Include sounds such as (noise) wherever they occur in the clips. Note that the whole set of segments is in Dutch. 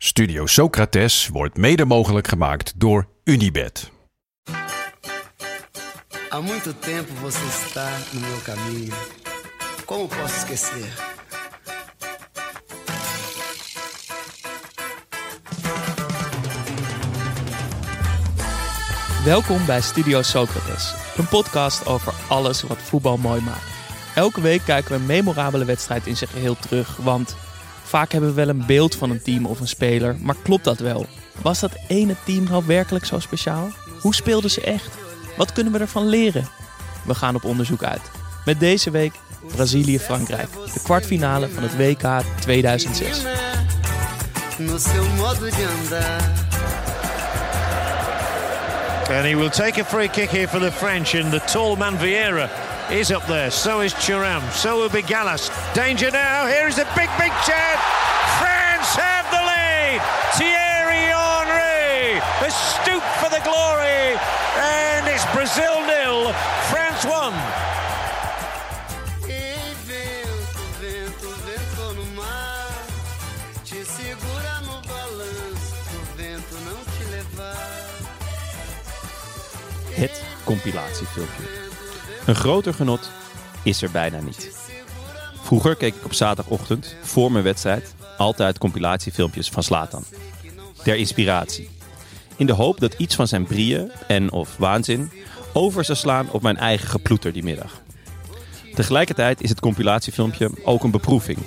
Studio Socrates wordt mede mogelijk gemaakt door Unibed. Há muito tempo você está no meu caminho. Como posso esquecer? Welkom bij Studio Socrates, een podcast over alles wat voetbal mooi maakt. Elke week kijken we een memorabele wedstrijd in zijn geheel terug, want vaak hebben we wel een beeld van een team of een speler, maar klopt dat wel? Was dat ene team nou werkelijk zo speciaal? Hoe speelden ze echt? Wat kunnen we ervan leren? We gaan op onderzoek uit. Met deze week Brazilië-Frankrijk, de kwartfinale van het WK 2006. No seu modo de andar. And he will take a free kick here for the French, and the tall man Vieira is up there. So is Thuram. So will be Gallas. Danger now. Here is a big, big chance. France have the lead. Thierry Henry. The stoop for the glory. And it's Brazil nil. France one. Het compilatiefilmpje. Een groter genot is er bijna niet. Vroeger keek ik op zaterdagochtend, voor mijn wedstrijd, altijd compilatiefilmpjes van Slatan. Ter inspiratie. In de hoop dat iets van zijn brieën en of waanzin over zou slaan op mijn eigen geploeter die middag. Tegelijkertijd is het compilatiefilmpje ook een beproeving.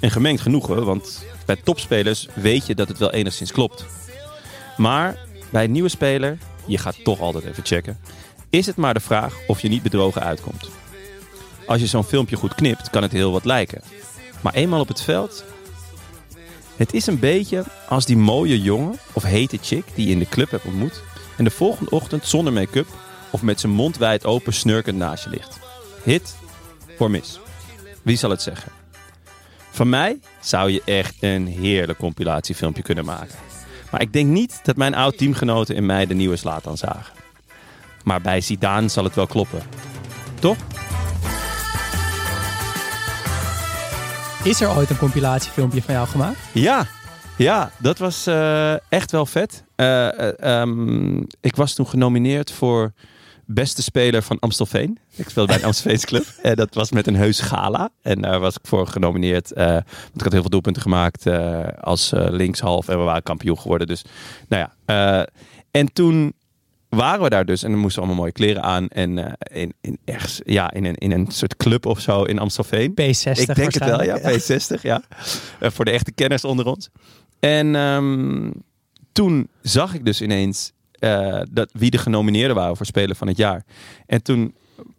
Een gemengd genoegen, want bij topspelers weet je dat het wel enigszins klopt. Maar bij een nieuwe speler, je gaat toch altijd even checken, is het maar de vraag of je niet bedrogen uitkomt. Als je zo'n filmpje goed knipt, kan het heel wat lijken. Maar eenmaal op het veld. Het is een beetje als die mooie jongen of hete chick die je in de club hebt ontmoet. en de volgende ochtend zonder make-up of met zijn mond wijd open snurkend naast je ligt. Hit voor mis. Wie zal het zeggen? Van mij zou je echt een heerlijk compilatiefilmpje kunnen maken. Maar ik denk niet dat mijn oud-teamgenoten in mij de nieuwe Slatan zagen. Maar bij Zidane zal het wel kloppen. Toch? Is er ooit een compilatiefilmpje van jou gemaakt? Ja, ja dat was eh, echt wel vet. Eh, eh, ehm, ik was toen genomineerd voor beste speler van Amstelveen. Ik speelde bij een Amstelveense club. (laughs) En dat was met een heus gala. En daar was ik voor genomineerd. eh, want ik had heel veel doelpunten gemaakt als linkshalf. En we waren kampioen geworden. Dus, nou ja. en toen waren we daar dus. En dan moesten we allemaal mooie kleren aan. En eh, in, in, ergens, ja, in, een, in een soort club of zo in Amstelveen. P60 Ik denk het wel, ja. waarschijnlijk. P60, ja. Eh, voor de echte kenners onder ons. En ehm, toen zag ik dus ineens eh, dat, wie de genomineerden waren voor Speler van het Jaar. En toen,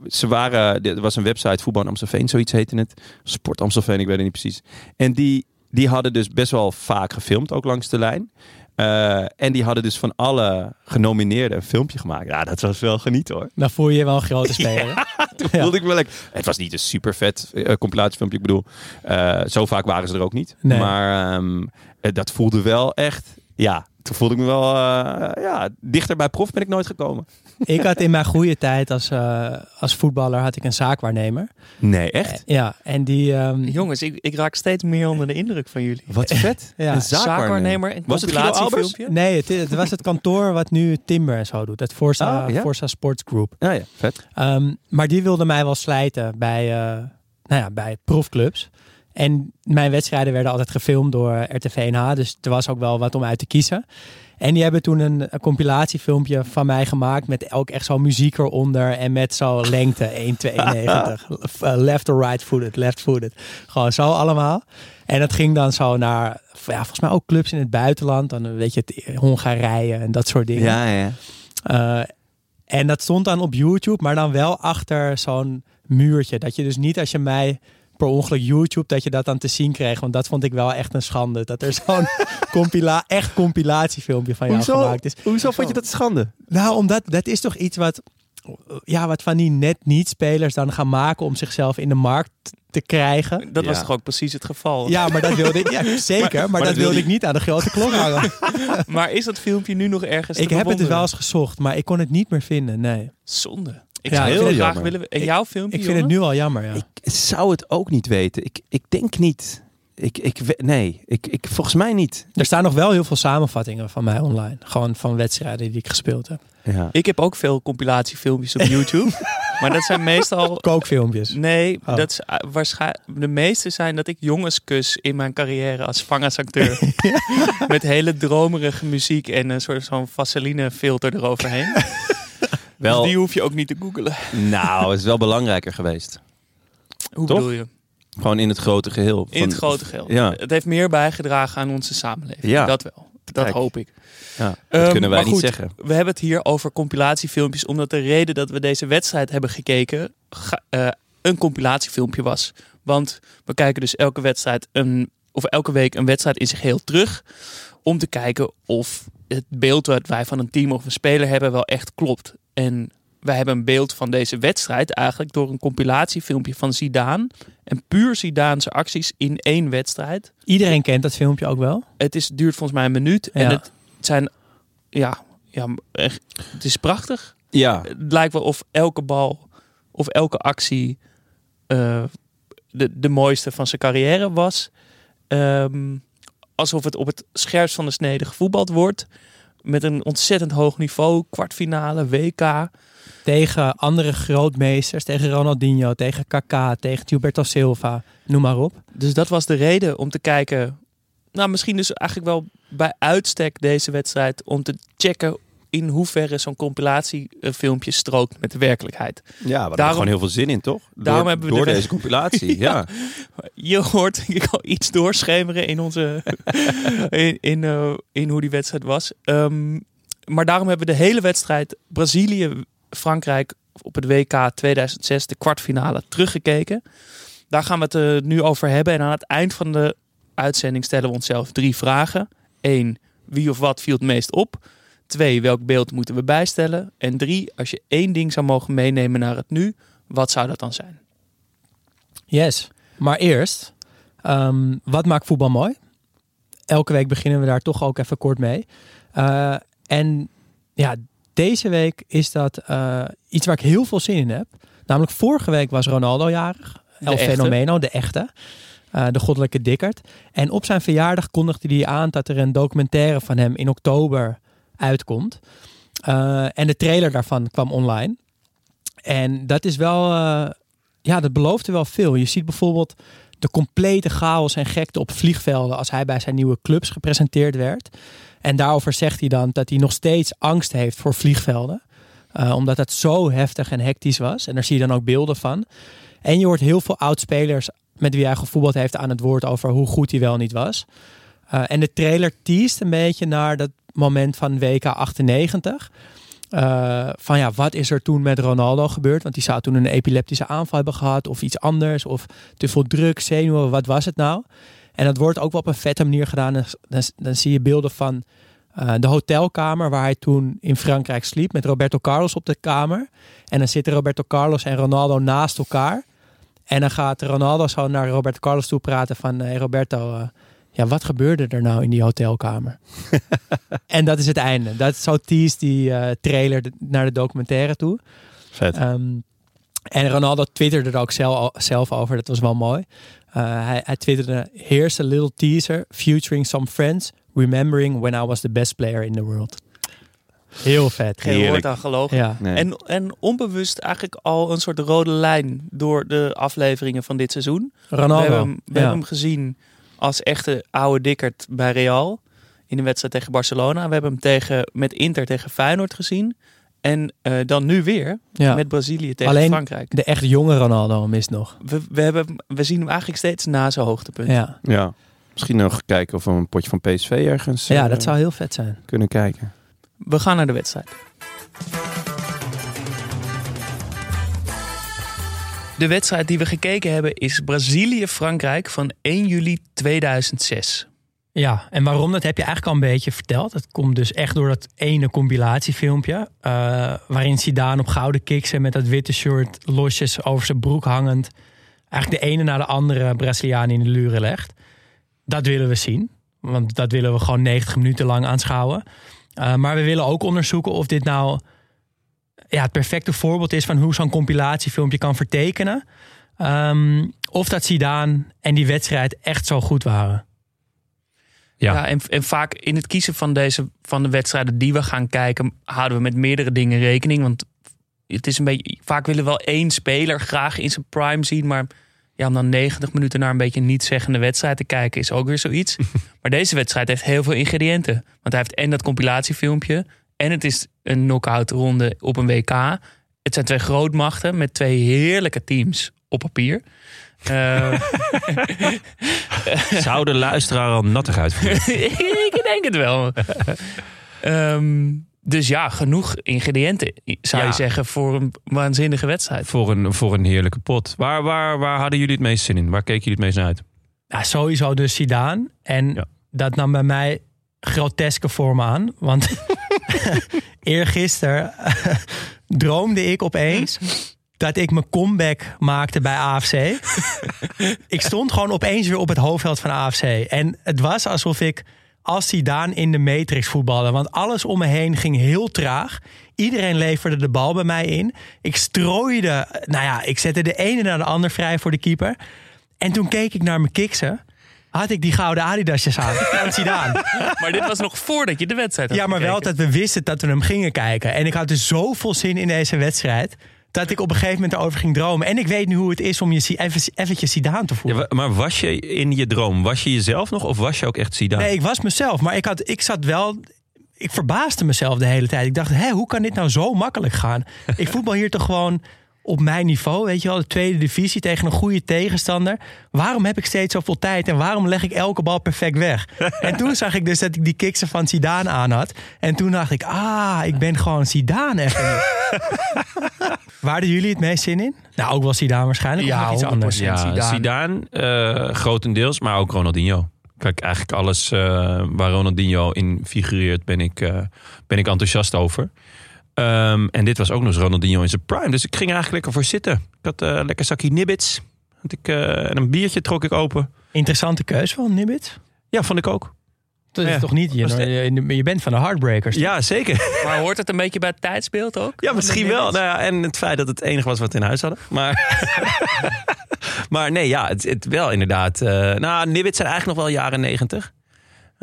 ze waren, er was een website, Voetbal Amstelveen, zoiets heette het. Sport Amstelveen, ik weet het niet precies. En die, die hadden dus best wel vaak gefilmd, ook langs de lijn. Eh, en die hadden dus van alle genomineerden een filmpje gemaakt. Ja, dat was wel genieten hoor. Dan voel je je wel een grote (laughs) speler. (laughs) Toen voelde ik me lekker. Het was niet een super vet eh, compilatiefilmpje. Ik bedoel, eh, zo vaak waren ze er ook niet. Nee. Maar ehm, eh, dat voelde wel echt. Ja, toen voelde ik me wel. eh, ja, dichter bij prof ben ik nooit gekomen. ik had in mijn goede tijd als, eh, als voetballer had ik een zaakwaarnemer. Nee, echt? Ja, en die... ehm, Jongens, ik, ik raak steeds meer onder de indruk van jullie. Wat vet. Ja, een Zaakwaarnemer Was het Guido Albers? compilatiefilmpje? Nee, het, het was het kantoor wat nu Timber en zo doet. Het Forza, ja? Forza Sports Group. Ja, ja, vet. Ehm, maar die wilde mij wel slijten bij, eh, nou ja, bij profclubs. En mijn wedstrijden werden altijd gefilmd door RTV NH. Dus er was ook wel wat om uit te kiezen. En die hebben toen een, een compilatiefilmpje van mij gemaakt. Met ook echt zo muziek eronder. En met zo lengte (laughs) 1,92. (laughs) Eh, left or right footed, left footed. Gewoon zo allemaal. En dat ging dan zo naar, ja, volgens mij ook clubs in het buitenland. Dan weet je, het, Hongarije en dat soort dingen. Ja, ja. Eh, en dat stond dan op YouTube, maar dan wel achter zo'n muurtje. Dat je dus niet als je mij per ongeluk YouTube dat je dat dan te zien kreeg. Want dat vond ik wel echt een schande. Dat er zo'n (laughs) compila echt compilatiefilmpje van jou Hoezo, gemaakt is. hoezo vond je dat schande? Nou, omdat dat is toch iets wat, ja, wat van die net niet spelers dan gaan maken om zichzelf in de markt te krijgen. Dat was toch ook precies het geval? Ja, maar dat wilde ik, ja, (laughs) zeker, maar, dat, dat wilde ik niet aan de grote klok (laughs) hangen. Maar is dat filmpje nu nog ergens te ik heb het dus wel eens gezocht, maar ik kon het niet meer vinden. Nee, Zonde. Ik Ja, zou heel graag jammer. willen... En jouw filmpje, ik vind het nu al jammer. Ja. Ik zou het ook niet weten. Ik, ik denk niet. Ik, ik, nee, ik, ik, volgens mij niet. Er staan nog wel heel veel samenvattingen van mij online. Gewoon van wedstrijden die ik gespeeld heb. Ja. Ik heb ook veel compilatiefilmpjes op YouTube. (laughs) maar dat zijn meestal... Kookfilmpjes. Nee, Oh. dat is uh, waarschijnlijk... De meeste zijn dat ik jongens kus in mijn carrière als vangersacteur. (laughs) Met hele dromerige muziek en een soort zo'n vaseline filter eroverheen. (laughs) Wel, Dus die hoef je ook niet te googelen. nou, het is wel belangrijker geweest. Hoe Toch? bedoel je? Gewoon in het grote geheel. In Van- het grote geheel. Ja. Het heeft meer bijgedragen aan onze samenleving. Ja. Dat wel. Dat Kijk. hoop ik. Ja, dat Ehm, kunnen wij niet zeggen. We hebben het hier over compilatiefilmpjes, omdat de reden dat we deze wedstrijd hebben gekeken ga- eh, een compilatiefilmpje was. Want we kijken dus elke wedstrijd een, of elke week een wedstrijd in zich heel terug, om te kijken of het beeld dat wij van een team of een speler hebben wel echt klopt. En wij hebben een beeld van deze wedstrijd eigenlijk door een compilatiefilmpje van Zidane en puur Zidane's acties in één wedstrijd. Iedereen kent dat filmpje ook wel. Het is, duurt volgens mij een minuut. En Ja. het zijn, ja, ja echt, het is prachtig. Ja, Het lijkt wel of elke bal of elke actie eh, de, de mooiste van zijn carrière was. Ehm, alsof het op het scherpst van de snede gevoetbald wordt. Met een ontzettend hoog niveau. Kwartfinale, WK. Tegen andere grootmeesters. Tegen Ronaldinho, tegen Kaká, tegen Gilberto Silva. Noem maar op. Dus dat was de reden om te kijken. Nou, misschien dus eigenlijk wel bij uitstek deze wedstrijd. Om te checken in hoeverre zo'n compilatiefilmpje strookt met de werkelijkheid. ja we Daarom- gewoon heel veel zin in, toch? Daarom hebben we door de- deze compilatie, (laughs) ja. Je hoort (laughs) ik al iets doorschemeren in onze (laughs) in, in, eh, in hoe die wedstrijd was. Ehm, maar daarom hebben we de hele wedstrijd Brazilië Frankrijk op het WK 2006 de kwartfinale teruggekeken. Daar gaan we het eh, nu over hebben en aan het eind van de uitzending stellen we onszelf drie vragen. Eén, wie of wat viel het meest op? Twee, welk beeld moeten we bijstellen? En drie, als je één ding zou mogen meenemen naar het nu, wat zou dat dan zijn? Yes. Maar eerst, ehm, wat maakt voetbal mooi? Elke week beginnen we daar toch ook even kort mee. Eh, en ja, deze week is dat eh, iets waar ik heel veel zin in heb. Namelijk vorige week was Ronaldo jarig. De El echte. Fenomeno, de echte. Eh, de goddelijke dikkerd. En op zijn verjaardag kondigde hij aan dat er een documentaire van hem in oktober uitkomt. Eh, en de trailer daarvan kwam online. En dat is wel, eh, ja, dat beloofde wel veel. Je ziet bijvoorbeeld de complete chaos en gekte op vliegvelden als hij bij zijn nieuwe clubs gepresenteerd werd. En daarover zegt hij dan dat hij nog steeds angst heeft voor vliegvelden. Eh, omdat het zo heftig en hectisch was. En daar zie je dan ook beelden van. En je hoort heel veel oud-spelers met wie hij gevoetbald heeft aan het woord over hoe goed hij wel niet was. En de trailer teest een beetje naar dat moment van WK 98. Eh, van ja, wat is er toen met Ronaldo gebeurd? Want die zou toen een epileptische aanval hebben gehad of iets anders. Of te veel druk, zenuwen, wat was het nou? En dat wordt ook wel op een vette manier gedaan. Dan, dan, zie je beelden van eh, de hotelkamer waar hij toen in Frankrijk sliep. Met Roberto Carlos op de kamer. En dan zitten Roberto Carlos en Ronaldo naast elkaar. En dan gaat Ronaldo zo naar Roberto Carlos toe praten van... Hey Roberto, eh, ja, wat gebeurde er nou in die hotelkamer? (laughs) en dat is het einde. Dat is zo tease die eh, trailer de- naar de documentaire toe. Vet. Ehm, en Ronaldo twitterde er ook zelf, zelf over. Dat was wel mooi. Eh, hij, hij twitterde... Here's a little teaser featuring some friends... Remembering when I was the best player in the world. Heel vet. Geen Heerlijk. woord aan gelogen. Ja. Nee. En, en onbewust eigenlijk al een soort rode lijn door de afleveringen van dit seizoen. Ronaldo. We, hebben, hem- we ja. hebben hem gezien als echte oude dikkerd bij Real. In de wedstrijd tegen Barcelona. We hebben hem tegen, met Inter tegen Feyenoord gezien. En eh, dan nu weer Ja. met Brazilië tegen Alleen Frankrijk. de echt jonge Ronaldo mist nog. We, we, hebben, we zien hem eigenlijk steeds na zijn hoogtepunt. Ja, Ja. Misschien nog kijken of we een potje van PSV ergens ja eh, dat zou heel vet zijn. kunnen kijken. We gaan naar de wedstrijd. De wedstrijd die we gekeken hebben is Brazilië-Frankrijk van 1 juli 2006. Ja, en waarom, dat heb je eigenlijk al een beetje verteld. Het komt dus echt door dat ene compilatiefilmpje. eh, waarin Zidane op gouden kicks en met dat witte shirt losjes over zijn broek hangend. Eigenlijk de ene na de andere Braziliaan in de luren legt. Dat willen we zien. Want dat willen we gewoon 90 minuten lang aanschouwen. Eh, maar we willen ook onderzoeken of dit nou ja, het perfecte voorbeeld is van hoe zo'n compilatiefilmpje kan vertekenen. Ehm, of dat Zidane en die wedstrijd echt zo goed waren. Ja. Ja. en, en vaak in het kiezen van, deze, van de wedstrijden die we gaan kijken, houden we met meerdere dingen rekening. Want het is een beetje, vaak willen we wel één speler graag in zijn prime zien. Maar ja, om dan 90 minuten naar een beetje niet zeggende wedstrijd te kijken, is ook weer zoiets. (laughs) maar deze wedstrijd heeft heel veel ingrediënten. Want hij heeft en dat compilatiefilmpje. En het is een knock-out ronde op een WK. Het zijn twee grootmachten met twee heerlijke teams op papier. Eh, (laughs) Zou de luisteraar al nattig uitvoeren? (laughs) ik denk het wel. Ehm, dus ja, genoeg ingrediënten, zou Ja. je zeggen, voor een waanzinnige wedstrijd. voor, een, voor een heerlijke pot. Waar, waar, waar hadden jullie het meest zin in? Waar keken jullie het meest naar uit? Ja, sowieso dus Zidane. En Ja. dat nam bij mij groteske vorm aan. Want (laughs) eergisteren (laughs) droomde ik opeens dat ik mijn comeback maakte bij AFC. ik stond gewoon opeens weer op het hoofdveld van AFC. En het was alsof ik als in de Matrix voetbalde. Want alles om me heen ging heel traag. Iedereen leverde de bal bij mij in. Ik strooide, nou ja, ik zette de ene naar de ander vrij voor de keeper. En toen keek ik naar mijn kiksen. Had ik die gouden Adidasjes aan (laughs) van Zidane. Maar dit was nog voordat je de wedstrijd had Ja, maar wel dat we wisten dat we hem gingen kijken. En ik had dus zoveel zin in deze wedstrijd. Dat ik op een gegeven moment erover ging dromen. En ik weet nu hoe het is om je even, eventjes Zidane te Ja, voelen. wa- maar was je in je droom, was je jezelf nog of was je ook echt Zidane? Nee, ik was mezelf. Maar ik, had, ik zat wel... Ik verbaasde mezelf de hele tijd. Ik dacht, hé, hoe kan dit nou zo makkelijk gaan? ik voetbal hier toch gewoon op mijn niveau. Weet je wel, de tweede divisie tegen een goede tegenstander. Waarom heb ik steeds zoveel tijd? En waarom leg ik elke bal perfect weg? (laughs) en toen zag ik dus dat ik die kiksen van Zidane aan had. En toen dacht ik, ah, ik ben gewoon Zidane even niet. (laughs) Waar hadden jullie het meest zin in? Nou, ook wel Zidane waarschijnlijk. Ja, of iets 100%. anders. ja, Zidane. Zidane, eh, grotendeels, maar ook Ronaldinho. Kijk, eigenlijk alles eh, waar Ronaldinho in figureert, ben ik, eh, ben ik enthousiast over. Ehm, en dit was ook nog eens Ronaldinho in zijn prime. Dus ik ging er eigenlijk lekker voor zitten. Ik had eh, lekker zakje nibbits. Had ik, eh, en een biertje trok ik open. Interessante keuze van Nibbit. Ja, vond ik ook. Dat is Ja. toch niet... Je, de- je, je bent van de Heartbreakers. Ja, zeker. Maar hoort het een beetje bij het tijdsbeeld ook? Ja, misschien wel. Nou ja, en het feit dat het enige was wat we in huis hadden. Maar, (laughs) maar nee, ja, het, het wel inderdaad. eh nou, Nibbits zijn eigenlijk nog wel jaren negentig.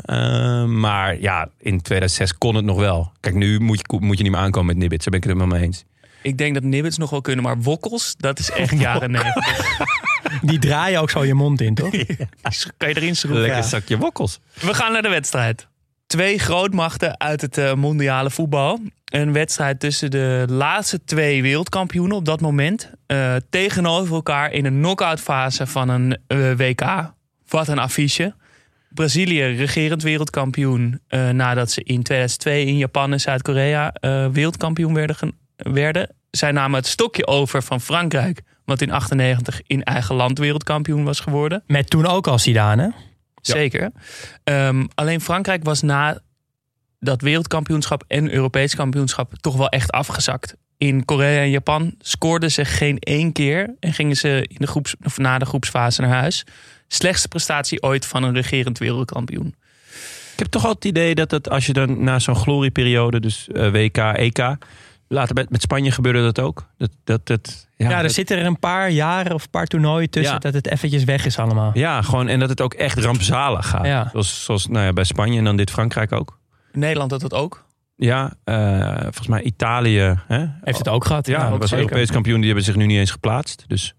Eh, maar ja, in 2006 kon het nog wel. Kijk, nu moet je, moet je niet meer aankomen met Nibbits. Daar ben ik het helemaal mee eens. Ik denk dat Nibbits nog wel kunnen, maar Wokkels, dat is echt (laughs) jaren negentig. Die draaien ook zo je mond in, toch? (laughs) Kan je erin schroeven? Lekker Ja. zakje wokkels. We gaan naar de wedstrijd. Twee grootmachten uit het eh, mondiale voetbal. Een wedstrijd tussen de laatste twee wereldkampioenen op dat moment. eh, tegenover elkaar in een knock-out fase van een WK. Wat een affiche. Brazilië regerend wereldkampioen. eh, nadat ze in 2002 in Japan en Zuid-Korea eh, wereldkampioen werden, werden. Zij namen het stokje over van Frankrijk. Wat in 98 in eigen land wereldkampioen was geworden. Met toen ook al Zidane. Zeker. Ehm, alleen Frankrijk was na dat wereldkampioenschap en Europees kampioenschap toch wel echt afgezakt. In Korea en Japan scoorden ze geen één keer en gingen ze in de groeps, of na de groepsfase naar huis. Slechtste prestatie ooit van een regerend wereldkampioen. Ik heb toch altijd het idee dat het, als je dan na zo'n glorieperiode, dus eh, WK, EK. Later met, met Spanje gebeurde dat ook. Dat, dat, dat, ja, Ja, er dat- zitten er een paar jaren of een paar toernooien tussen Ja. dat het eventjes weg is allemaal. ja, gewoon en dat het ook echt rampzalig gaat. Ja. Zoals, zoals nou ja, bij Spanje en dan dit Frankrijk ook. Nederland had dat ook. Ja, eh, volgens mij Italië. Hè? Heeft het ook gehad? Ja, dat ook was zeker. Europees kampioen. Die hebben zich nu niet eens geplaatst. Dus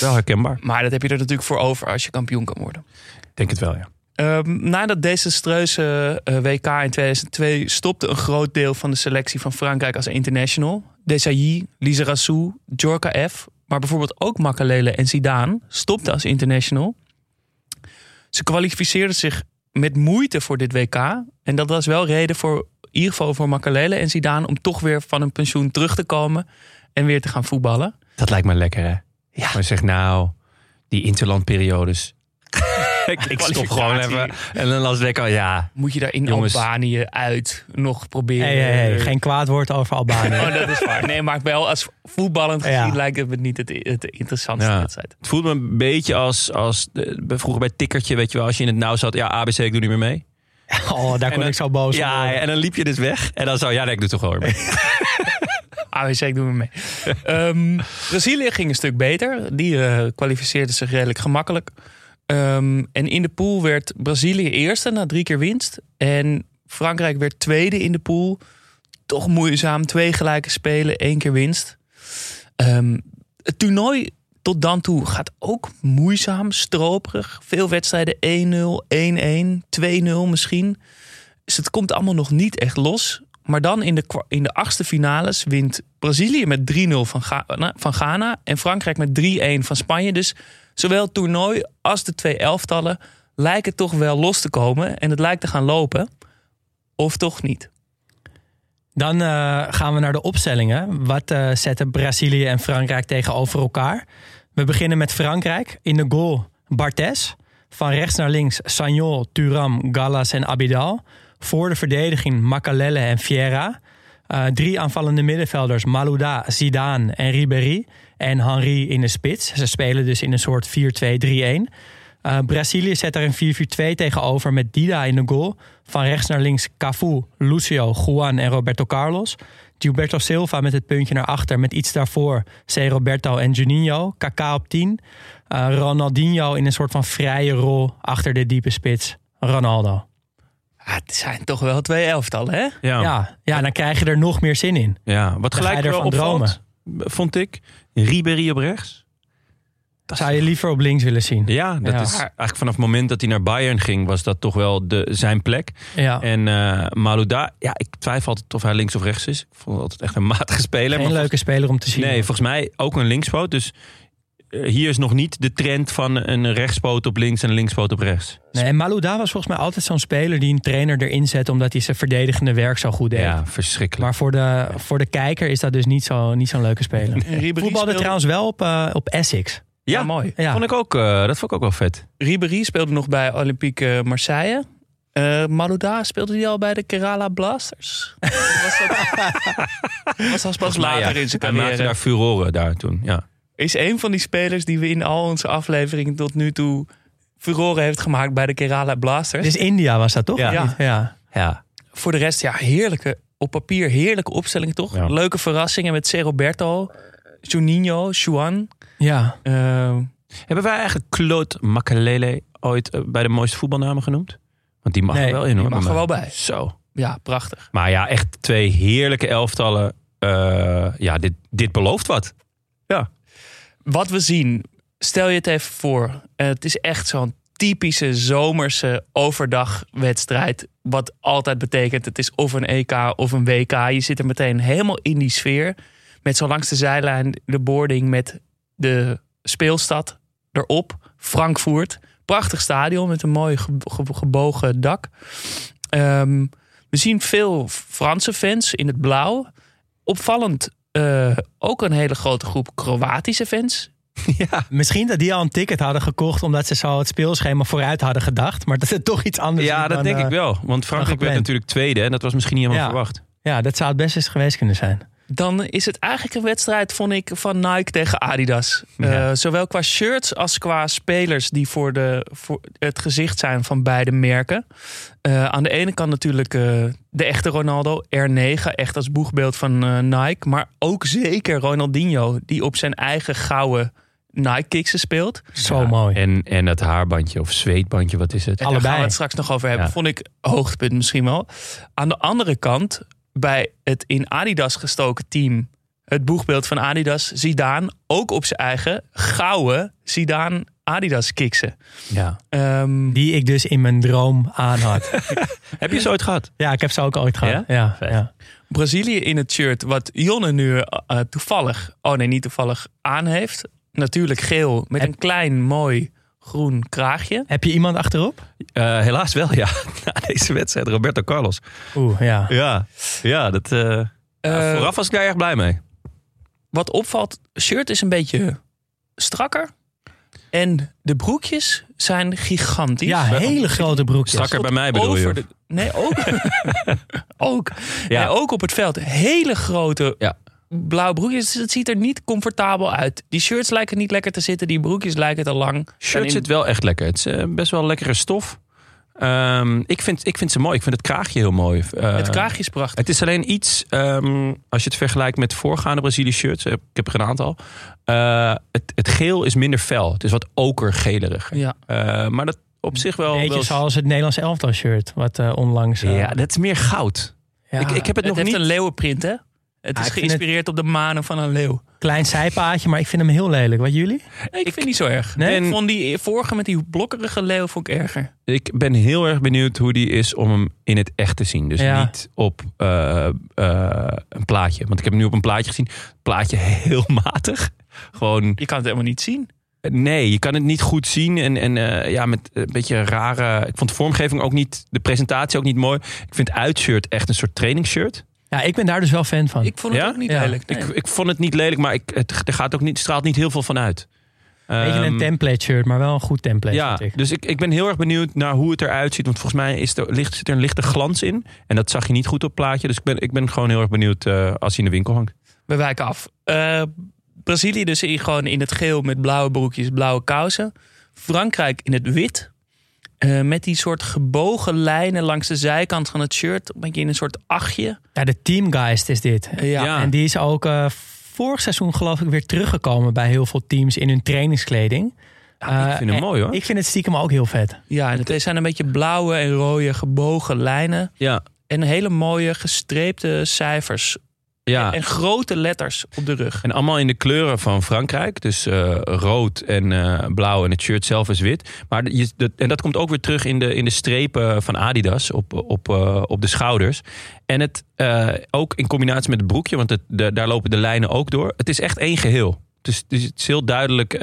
wel herkenbaar. Maar dat heb je er natuurlijk voor over als je kampioen kan worden. Ik denk het wel, ja. Ehm, na dat desastreuze eh, WK in 2002 stopte een groot deel van de selectie van Frankrijk als international. Desailly, Lizarazu, Djorka F, maar bijvoorbeeld ook Makalele en Zidane stopten als international. Ze kwalificeerden zich met moeite voor dit WK. En dat was wel reden voor, in ieder geval voor Makalele en Zidane, om toch weer van hun pensioen terug te komen en weer te gaan voetballen. Dat lijkt me lekker, hè? Ja. Maar zeg nou, die interlandperiodes. (laughs) ik, ik stop gewoon even. En dan las ik al, ja. Moet je daar in Jongens. Albanië uit nog proberen? Hey, hey, hey, geen kwaad woord over Albanië. Oh, dat is waar. Nee, maar wel als voetballend gezien Ja. lijkt het me niet het, het interessantste Ja. wedstrijd. Het voelt me een beetje als, als de- vroeger bij Tikkertje, weet je wel, als je in het nauw zat. Ja, ABC, ik doe niet meer mee. Oh, daar kon dan- ik zo boos Ja, worden. en dan liep je dus weg. En dan zou ja, nee, ik doe toch wel weer mee. (laughs) AWC, ik doe me mee. (laughs) Ehm, Brazilië ging een stuk beter. Die eh kwalificeerde zich redelijk gemakkelijk. Ehm, en in de pool werd Brazilië eerste na drie keer winst. En Frankrijk werd tweede in de pool. Toch moeizaam. Twee gelijke spelen, één keer winst. Ehm, het toernooi tot dan toe gaat ook moeizaam, stroperig. Veel wedstrijden 1-0, 1-1, 2-0 misschien. Dus het komt allemaal nog niet echt los. Maar dan in de, in de achtste finales wint Brazilië met 3-0 van, van Ghana. En Frankrijk met 3-1 van Spanje. Dus zowel het toernooi als de twee elftallen lijken toch wel los te komen. En het lijkt te gaan lopen. Of toch niet. Dan eh, gaan we naar de opstellingen. Wat eh, zetten Brazilië en Frankrijk tegenover elkaar? We beginnen met Frankrijk. In de goal Barthez. Van rechts naar links Sagnol, Turam, Gallas en Abidal. Voor de verdediging Makalele en Fiera. Eh, drie aanvallende middenvelders Malouda, Zidane en Ribéry. En Henry in de spits. Ze spelen dus in een soort 4-2-3-1. Eh, Brazilië zet er een 4-4-2 tegenover met Dida in de goal. Van rechts naar links Cafu, Lucio, Juan en Roberto Carlos. Gilberto Silva met het puntje naar achter met iets daarvoor. C. Roberto en Juninho. Kaká op 10. Eh, Ronaldinho in een soort van vrije rol achter de diepe spits. Ronaldo. Ah, het zijn toch wel twee elftallen, hè? Ja, ja. Ja, ja, dan krijg je er nog meer zin in. wat Dan ga gelijk wel ervan opvalt, vond ik. Ribéry op rechts. Zou je liever op links willen zien? Ja, dat Ja. is eigenlijk vanaf het moment dat hij naar Bayern ging, was dat toch wel de, zijn plek. Ja. En eh Malouda, ja, ik twijfel altijd of hij links of rechts is. Ik vond het altijd echt een matige speler. Maar leuke speler om te zien. Nee, volgens mij ook een linkspoot. Dus eh, hier is nog niet de trend van een rechtspoot op links en een linkspoot op rechts. Nee, en Malouda was volgens mij altijd zo'n speler die een trainer erin zet omdat hij zijn verdedigende werk zo goed deed. Ja, verschrikkelijk. Maar voor de, voor de kijker is dat dus niet zo- niet zo'n leuke speler. Ribéry Voetbalde speelde, trouwens wel op, eh, op Essex. ja, Ja, mooi. Ja. Vond ik ook, eh, dat vond ik ook wel vet. Ribéry speelde nog bij Olympique Marseille. Eh Malouda speelde hij al bij de Kerala Blasters. (laughs) was dat was dat pas later Ja, in zijn Hij maakte carrière. daar furoren daar toen. Ja. Is een van die spelers die we in al onze afleveringen tot nu toe furoren heeft gemaakt bij de Kerala Blasters. Dus India was dat toch? Ja. Ja. ja. ja. Voor de rest, ja, heerlijke, op papier heerlijke opstellingen toch? Ja. Leuke verrassingen met C. Roberto, Juninho, Juan. ja. Oh, Eh, Hebben wij eigenlijk Claude Makalele ooit eh, bij de mooiste voetbalnamen genoemd? Want die mag Nee, er wel in hoor. die mag er wel bij. Zo. ja, prachtig. Maar ja, echt twee heerlijke elftallen. Eh, ja, dit, dit belooft wat. Wat we zien, stel je het even voor. Eh, het is echt zo'n typische zomerse overdagwedstrijd. Wat altijd betekent, het is of een EK of een WK. Je zit er meteen helemaal in die sfeer. Met zo langs de zijlijn de boarding met de speelstad erop. Frankfurt. Prachtig stadion met een mooi ge- ge- gebogen dak. Ehm, we zien veel Franse fans in het blauw. Opvallend eh, ook een hele grote groep Kroatische fans. (laughs) Misschien dat die al een ticket hadden gekocht omdat ze zo het speelschema vooruit hadden gedacht. Maar dat het toch iets anders Ja, is dat dan, denk eh, ik wel. Want Frankrijk werd natuurlijk tweede. En dat was misschien niet helemaal Ja. verwacht. Ja, dat zou het best eens geweest kunnen zijn. Dan is het eigenlijk een wedstrijd, vond ik, van Nike tegen Adidas. Ja. Eh, zowel qua shirts als qua spelers die voor, de, voor het gezicht zijn van beide merken. Eh, aan de ene kant natuurlijk eh, de echte Ronaldo, R9, echt als boegbeeld van eh, Nike. Maar ook zeker Ronaldinho, die op zijn eigen gouden Nike-kiksen speelt. Zo Ja, mooi. En, en het haarbandje of zweetbandje, wat is het? Daar Allebei. gaan we het straks nog over hebben. Ja. Vond ik hoogtepunt misschien wel. Aan de andere kant, bij het in Adidas gestoken team... het boegbeeld van Adidas, Zidane... ook op zijn eigen gouden Zidane Adidas kiksen. Ja. Ehm, Die ik dus in mijn droom aan had. (laughs) Heb je ze ooit gehad? ja, ik heb ze ook ooit gehad. Ja? Brazilië in het shirt wat Jonne nu eh, toevallig... oh nee, niet toevallig aan heeft. Natuurlijk geel met Heb- een klein mooi groen kraagje. Heb je iemand achterop? Eh, helaas wel, (laughs) ja. Na deze wedstrijd, Roberto Carlos. Oeh, ja. Ja, ja dat, eh, ja, Eh, vooraf was ik daar erg blij mee. wat opvalt, shirt is een beetje strakker. En de broekjes zijn gigantisch. Ja, hele grote broekjes. Strakker bij mij bedoel je? De- nee, ook. (laughs) (laughs) ook. Ja. Nee, ook op het veld. Hele grote Ja. Blauwe broekjes. Het ziet er niet comfortabel uit. Die shirts lijken niet lekker te zitten. Die broekjes lijken te lang. Shirt in- zit wel echt lekker. Het is eh, best wel lekkere stof. Ehm, ik, vind, ik vind ze mooi. Ik vind het kraagje heel mooi. Eh, Het kraagje is prachtig. Het is alleen iets, ehm, als je het vergelijkt met voorgaande Brazilië shirts. eh, Ik heb er een aantal. eh, het, het geel is minder fel. Het is wat okergeliger. Ja. Eh, maar dat op zich wel... Beetje wel zoals het Nederlands elftal shirt. Wat onlangs... ja, dat is meer goud. ja, ik, ik heb het, Het nog heeft niet... een leeuwenprint, hè? Het Ah, is ik geïnspireerd op de manen van een leeuw. Klein zijpaadje, maar ik vind hem heel lelijk. Wat jullie? Nee, ik vind niet zo erg. Nee? Ik vond die vorige met die blokkerige leeuw vond ik erger. Ik ben heel erg benieuwd hoe die is om hem in het echt te zien. Dus Ja. niet op eh, eh, een plaatje. Want ik heb hem nu op een plaatje gezien. Plaatje (laughs) heel matig. Gewoon, Je kan het helemaal niet zien. nee, je kan het niet goed zien. En, en eh, ja, met een beetje rare... Ik vond de vormgeving ook niet, de presentatie ook niet mooi. Ik vind uitshirt echt een soort trainingsshirt. Ja, ik ben daar dus wel fan van. Ik vond het Ja? ook niet Ja. lelijk. nee. Ik, ik vond het niet lelijk, maar ik, het, er gaat ook niet, straalt niet heel veel van uit. Beetje Ehm, een template shirt, maar wel een goed template. Ja, vind ik. dus ik, ik ben heel erg benieuwd naar hoe het eruit ziet. Want volgens mij is er, ligt, zit er een lichte glans in. En dat zag je niet goed op het plaatje. Dus ik ben, ik ben gewoon heel erg benieuwd eh, als hij in de winkel hangt. We wijken af. Eh, Brazilië dus in, gewoon in het geel met blauwe broekjes, blauwe kousen. Frankrijk in het wit. Eh, met die soort gebogen lijnen langs de zijkant van het shirt. Een beetje in een soort achtje. Ja, de teamgeist is dit. Eh, ja. Ja. En die is ook eh, vorig seizoen geloof ik weer teruggekomen bij heel veel teams in hun trainingskleding. ik Eh, vind hem mooi hoor. Ik vind het stiekem ook heel vet. ja, en het zijn een beetje blauwe en rode gebogen lijnen. Ja, En hele mooie gestreepte cijfers. Ja. En grote letters op de rug. En allemaal in de kleuren van Frankrijk. Dus eh, rood en eh, blauw en het shirt zelf is wit. Maar je, dat, en dat komt ook weer terug in de, in de strepen van Adidas op, op, eh, op de schouders. En het ook in combinatie met het broekje, want het, de, daar lopen de lijnen ook door. Het is echt één geheel. Dus, dus het is heel duidelijk,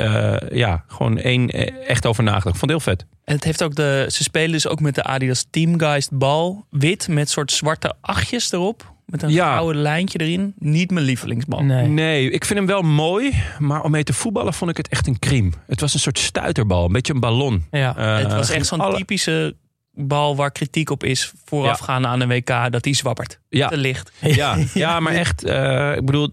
ja, gewoon één echt over nagedacht. Ik vond heel vet. En het heeft ook de, ze spelen dus ook met de Adidas Teamgeist bal. Wit met soort zwarte achtjes erop. Met een Ja. gouden lijntje erin. Niet mijn lievelingsbal. Nee. Nee, ik vind hem wel mooi. Maar om mee te voetballen vond ik het echt een crime. Het was een soort stuiterbal, een beetje een ballon. Ja. Eh, het was echt ging zo'n alle- typische bal waar kritiek op is voorafgaande aan een WK. Dat die zwappert. Ja. Te licht. Ja, ja (laughs) maar echt, eh, ik bedoel,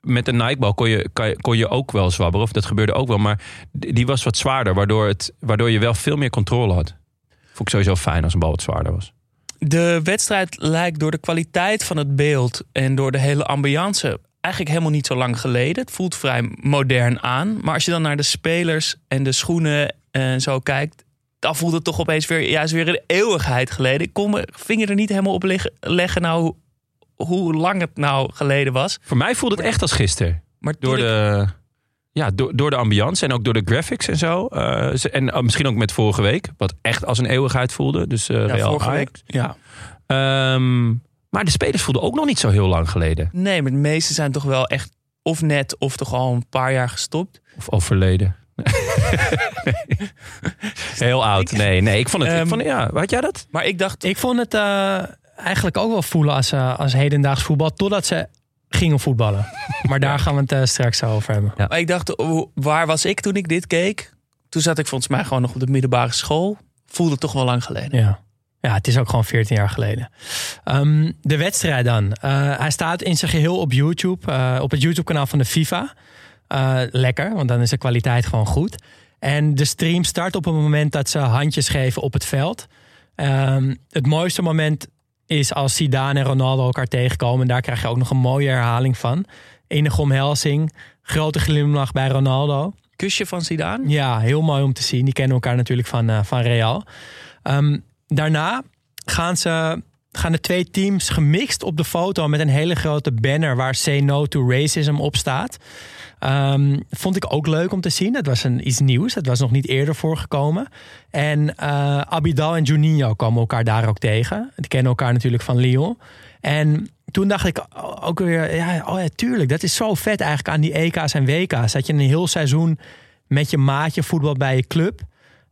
met een Nike-bal kon je, kan je- kon je ook wel zwabberen. Of dat gebeurde ook wel. Maar die was wat zwaarder, waardoor, het, waardoor je wel veel meer controle had. Vond ik sowieso fijn als een bal wat zwaarder was. De wedstrijd lijkt door de kwaliteit van het beeld en door de hele ambiance eigenlijk helemaal niet zo lang geleden. Het voelt vrij modern aan. Maar als je dan naar de spelers en de schoenen en zo kijkt, dan voelt het toch opeens weer, juist weer een eeuwigheid geleden. Ik kon mijn vinger er niet helemaal op leggen nou hoe lang het nou geleden was. Voor mij voelde het echt als gisteren. Maar Door ik- de, ja, door, door de ambiance en ook door de graphics en zo. Eh, ze- en eh, misschien ook met vorige week. Wat echt als een eeuwigheid voelde. Dus eh ja, Real vorige Ajax. week. Ja. Ehm, maar de spelers voelden ook nog niet zo heel lang geleden. Nee, maar de meeste zijn toch wel echt of net of toch al een paar jaar gestopt. Of overleden. Nee. (laughs) Heel oud. Nee, nee. Ik vond het. ik vond, ja, had jij dat? Maar ik dacht, Ik vond het eh, eigenlijk ook wel voelen als, als hedendaags voetbal. Totdat ze gingen voetballen. (laughs) Maar daar gaan we het eh, straks over hebben. Maar ik dacht, oh, waar was ik toen ik dit keek? Toen zat ik volgens mij gewoon nog op de middelbare school. Voelde het toch wel lang geleden. Ja. Ja, het is ook gewoon 14 jaar geleden. Ehm, de wedstrijd dan. Eh, hij staat in zijn geheel op YouTube. eh, op het YouTube-kanaal van de FIFA. Eh, lekker, want dan is de kwaliteit gewoon goed. En de stream start op het moment dat ze handjes geven op het veld. Ehm, het mooiste moment is als Zidane en Ronaldo elkaar tegenkomen. En daar krijg je ook nog een mooie herhaling van. Enige omhelzing. Grote glimlach bij Ronaldo. Kusje van Zidane? Ja, heel mooi om te zien. Die kennen elkaar natuurlijk van, eh, van Real. Ehm, daarna gaan, ze, gaan de twee teams gemixt op de foto met een hele grote banner waar Say No to Racism op staat. Ehm, vond ik ook leuk om te zien. Het was een, iets nieuws. Het was nog niet eerder voorgekomen. En eh, Abidal en Juninho komen elkaar daar ook tegen. Die kennen elkaar natuurlijk van Lyon. En toen dacht ik ook weer, ja, oh ja, tuurlijk, dat is zo vet eigenlijk aan die EK's en WK's. Dat je een heel seizoen met je maatje voetbal bij je club.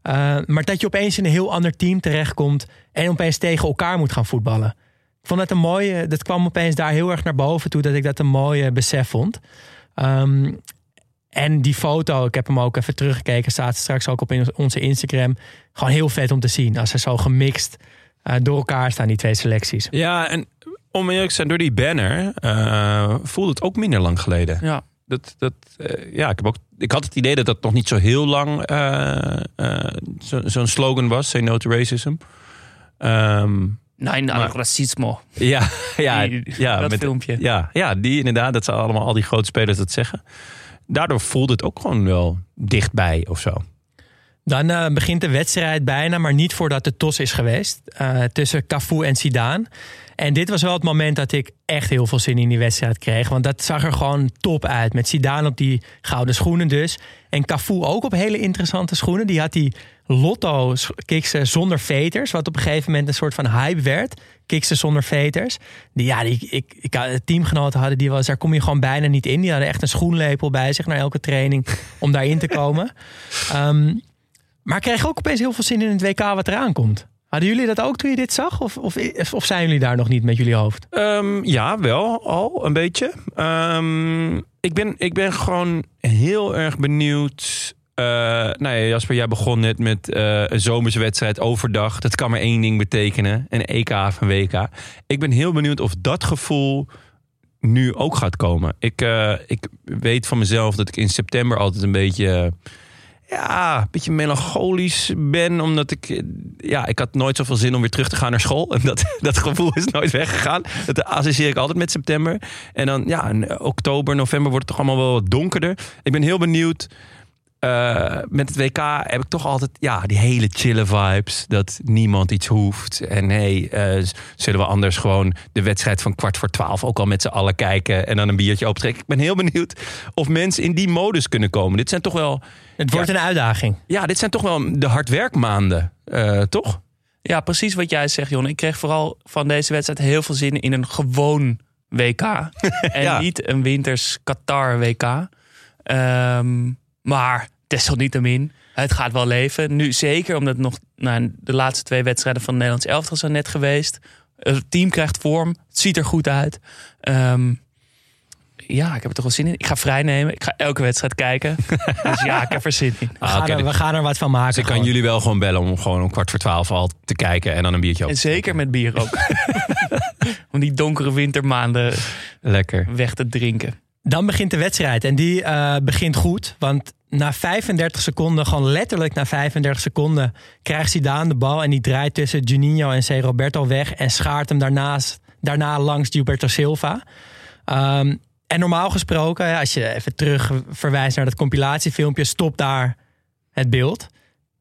Uh, maar dat je opeens in een heel ander team terechtkomt en opeens tegen elkaar moet gaan voetballen. Ik vond het een mooie, dat kwam opeens daar heel erg naar boven toe dat ik dat een mooie besef vond. Ehm, en die foto, ik heb hem ook even teruggekeken, staat straks ook op in onze Instagram. Gewoon heel vet om te zien. Als ze zo gemixt eh, door elkaar staan, die twee selecties. Ja, en om eerlijk te zijn, door die banner eh voelde het ook minder lang geleden. Ja. Dat, dat, eh, ja, ik, heb ook, ik had het idee dat dat nog niet zo heel lang eh, eh, zo- zo'n slogan was. Say no to racism. Ehm, Nee, nou, Maar- racismo. ja, (laughs) ja, Die- ja, dat met- filmpje. Ja, ja, die inderdaad. Dat zijn allemaal al die grote spelers dat zeggen. Daardoor voelde het ook gewoon wel dichtbij of zo. Dan eh, begint de wedstrijd bijna, maar niet voordat de tos is geweest. eh, tussen Cafu en Zidane. En dit was wel het moment dat ik echt heel veel zin in die wedstrijd kreeg. Want dat zag er gewoon top uit. Met Zidane op die gouden schoenen dus. En Cafu ook op hele interessante schoenen. Die had die Lotto kiksen zonder veters. Wat op een gegeven moment een soort van hype werd. Kiksen zonder veters. Die, ja, die, ik, ik, teamgenoten hadden die was. Daar kom je gewoon bijna niet in. Die hadden echt een schoenlepel bij zich naar elke training. Om daarin te komen. (laughs) Ehm, maar ik kreeg ook opeens heel veel zin in het WK wat eraan komt. Hadden jullie dat ook toen je dit zag? Of, of, of zijn jullie daar nog niet met jullie hoofd? Ehm, ja, wel al een beetje. Ehm, ik, ben, ik ben gewoon heel erg benieuwd. Eh nou ja, Jasper, jij begon net met eh, een zomerse wedstrijd overdag. Dat kan maar één ding betekenen: een EK of een WK. Ik ben heel benieuwd of dat gevoel nu ook gaat komen. Ik, eh, ik weet van mezelf dat ik in september altijd een beetje ja, een beetje melancholisch ben. Omdat ik, ja, ik had nooit zoveel zin om weer terug te gaan naar school. (laughs) En dat, dat gevoel is nooit weggegaan. Dat associeer ik altijd met september. En dan, ja, oktober, november wordt het toch allemaal wel wat donkerder. Ik ben heel benieuwd. Eh, met het WK heb ik toch altijd ja, die hele chille vibes. Dat niemand iets hoeft. En hey, eh, zullen we anders gewoon de wedstrijd van kwart voor twaalf ook al met z'n allen kijken. En dan een biertje optrekken. Ik ben heel benieuwd of mensen in die modus kunnen komen. Dit zijn toch wel Het wordt een uitdaging. ja, dit zijn toch wel de hardwerkmaanden, eh, toch? Ja, precies wat jij zegt, Jon. Ik kreeg vooral van deze wedstrijd heel veel zin in een gewoon WK. (laughs) en Ja. niet een winters Qatar WK. Ehm, maar desalniettemin, het gaat wel leven. Nu zeker omdat nog nou, de laatste twee wedstrijden van het Nederlands elftal zijn net geweest. Het team krijgt vorm. Het ziet er goed uit. Ehm, ja, ik heb er toch wel zin in. Ik ga vrijnemen. Ik ga elke wedstrijd kijken. (laughs) dus ja, ik heb er zin in. We, gaan, oké, er, we gaan er wat van maken. Dus ik kan jullie wel gewoon bellen om gewoon om kwart voor twaalf al te kijken en dan een biertje op. En zeker met bier ook. (laughs) (laughs) Om die donkere wintermaanden Lekker. weg te drinken. Dan begint de wedstrijd en die eh, begint goed. Want na 35 seconden, gewoon letterlijk na 35 seconden... krijgt Zidane de bal en die draait tussen Juninho en C. Roberto weg... en schaart hem daarnaast, daarna langs Gilberto Silva. Ehm, en normaal gesproken, ja, als je even terug verwijst naar dat compilatiefilmpje... stopt daar het beeld.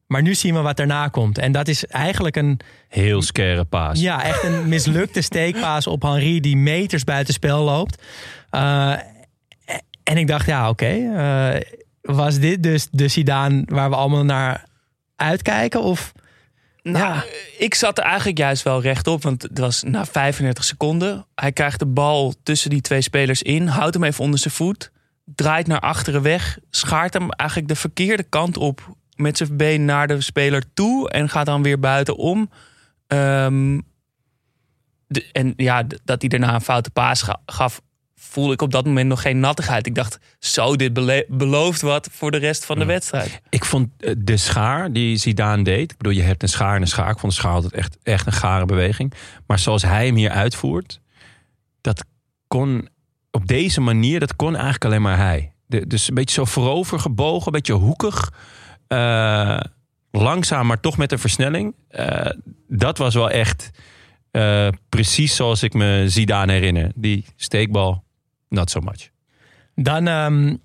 Maar nu zien we wat daarna komt. En dat is eigenlijk een, Heel scare paas. ja, echt een mislukte steekpaas op Henri die meters buiten spel loopt. Uh, en ik dacht, ja, oké. Okay, uh, was dit dus de Zidane waar we allemaal naar uitkijken? Of, nou, ja. ik zat er eigenlijk juist wel rechtop. Want het was na 35 seconden. Hij krijgt de bal tussen die twee spelers in. Houdt hem even onder zijn voet. Draait naar achteren weg. Schaart hem eigenlijk de verkeerde kant op. Met zijn been naar de speler toe. En gaat dan weer buitenom. Um, de, en ja, dat hij daarna een foute paas gaf voelde ik op dat moment nog geen nattigheid. Ik dacht, zo, dit belooft wat voor de rest van de wedstrijd. Ik vond eh, de schaar die Zidane deed... Ik bedoel, je hebt een schaar en een schaar. Ik vond de schaar altijd echt, echt een gare beweging. Maar zoals hij hem hier uitvoert... dat kon op deze manier, dat kon eigenlijk alleen maar hij. De, dus een beetje zo voorover gebogen, een beetje hoekig. Uh, langzaam, maar toch met een versnelling. Uh, dat was wel echt uh, precies zoals ik me Zidane herinner. Die steekbal, not so much. Dan um,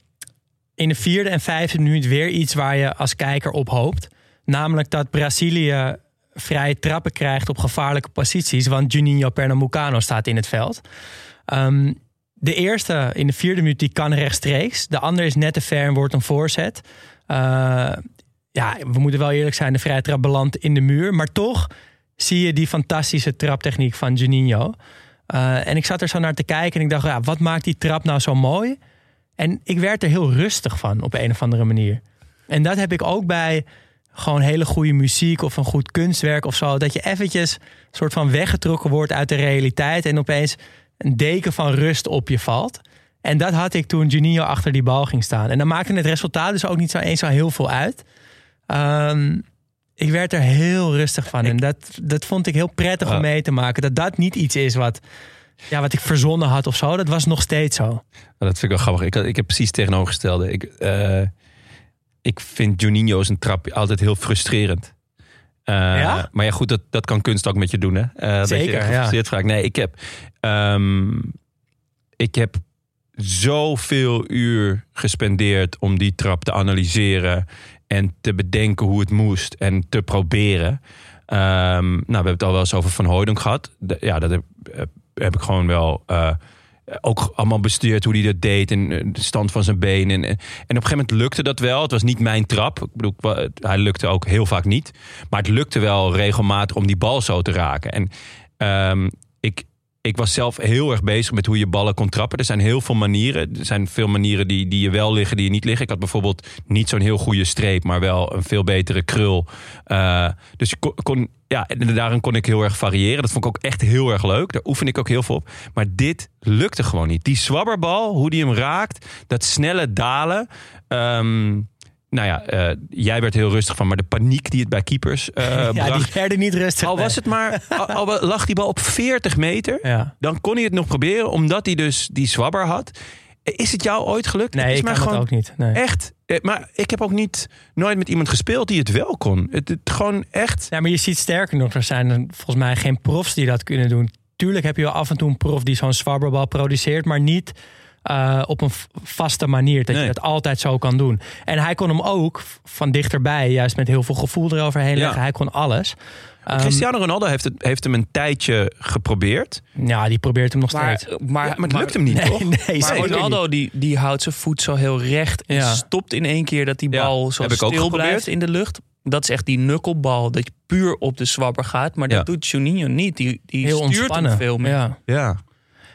in de vierde en vijfde minuut weer iets waar je als kijker op hoopt. Namelijk dat Brazilië vrije trappen krijgt op gevaarlijke posities. Want Juninho Pernambucano staat in het veld. Um, de eerste in de vierde minuut die kan rechtstreeks. De andere is net te ver en wordt een voorzet. Uh, ja, we moeten wel eerlijk zijn. De vrije trap belandt in de muur. Maar toch zie je die fantastische traptechniek van Juninho. Uh, en ik zat er zo naar te kijken en ik dacht, ja, wat maakt die trap nou zo mooi? En ik werd er heel rustig van op een of andere manier. En dat heb ik ook bij gewoon hele goede muziek of een goed kunstwerk of zo. Dat je eventjes soort van weggetrokken wordt uit de realiteit en opeens een deken van rust op je valt. En dat had ik toen Juninho achter die bal ging staan. En dan maakte het resultaat dus ook niet zo eens zo heel veel uit. Ehm, ik werd er heel rustig van. En dat, dat vond ik heel prettig om mee te maken. Dat dat niet iets is wat, ja, wat ik verzonnen had of zo. Dat was nog steeds zo. Nou, dat vind ik wel grappig. Ik, ik heb precies tegenovergestelde. Ik, eh, ik vind Juninho zijn trap altijd heel frustrerend. Eh, Ja? Maar ja, goed, dat, dat kan kunst ook met je doen, hè? Eh, dat Zeker, je ja. Nee, ik heb, ehm, ik heb zoveel uur gespendeerd om die trap te analyseren en te bedenken hoe het moest en te proberen. Ehm, nou, we hebben het al wel eens over Van Hooydonk gehad. Ja, dat heb, heb, heb ik gewoon wel eh, ook allemaal bestuurd hoe hij dat deed en eh, de stand van zijn been. En, op een gegeven moment lukte dat wel. Het was niet mijn trap. Ik bedoel, hij lukte ook heel vaak niet. Maar het lukte wel regelmatig om die bal zo te raken. En ehm, ik, was zelf heel erg bezig met hoe je ballen kon trappen. Er zijn heel veel manieren. Er zijn veel manieren die, die je wel liggen, die je niet liggen. Ik had bijvoorbeeld niet zo'n heel goede streep, maar wel een veel betere krul. Eh, dus kon, ja, daarin kon ik heel erg variëren. Dat vond ik ook echt heel erg leuk. Daar oefen ik ook heel veel op. Maar dit lukte gewoon niet. Die zwabberbal, hoe die hem raakt, dat snelle dalen. Ehm, nou ja, eh, jij werd heel rustig van, maar de paniek die het bij keepers eh (laughs) ja, bracht. die werden niet rustig. Al was het maar, al, al lag die bal op 40 meter, Ja. dan kon hij het nog proberen, omdat hij dus die zwabber had. Is het jou ooit gelukt? Nee, het is ik kan gewoon het ook niet. Nee. echt. eh, Maar ik heb ook niet nooit met iemand gespeeld die het wel kon. Het, het gewoon echt. Ja, maar je ziet sterker nog, er zijn volgens mij geen profs die dat kunnen doen. Tuurlijk heb je wel af en toe een prof die zo'n zwabberbal produceert, maar niet eh, op een vaste manier. Dat Nee. je dat altijd zo kan doen. En hij kon hem ook van dichterbij, juist met heel veel gevoel eroverheen Ja. leggen. Hij kon alles. Ehm, Cristiano Ronaldo heeft, het, heeft hem een tijdje geprobeerd. ja, die probeert hem nog Maar, steeds. maar, Ja, maar het lukt hem niet, Nee, toch? (laughs) nee, Maar Ronaldo die, die houdt zijn voet zo heel recht en Ja. stopt in één keer dat die Ja, bal zo heb ik ook stil geprobeerd. blijft in de lucht. Dat is echt die nukkelbal, dat je puur op de zwabber gaat. Maar Ja. dat doet Juninho niet. Die, die Heel stuurt ontspannen. hem veel meer. Ja. Ja.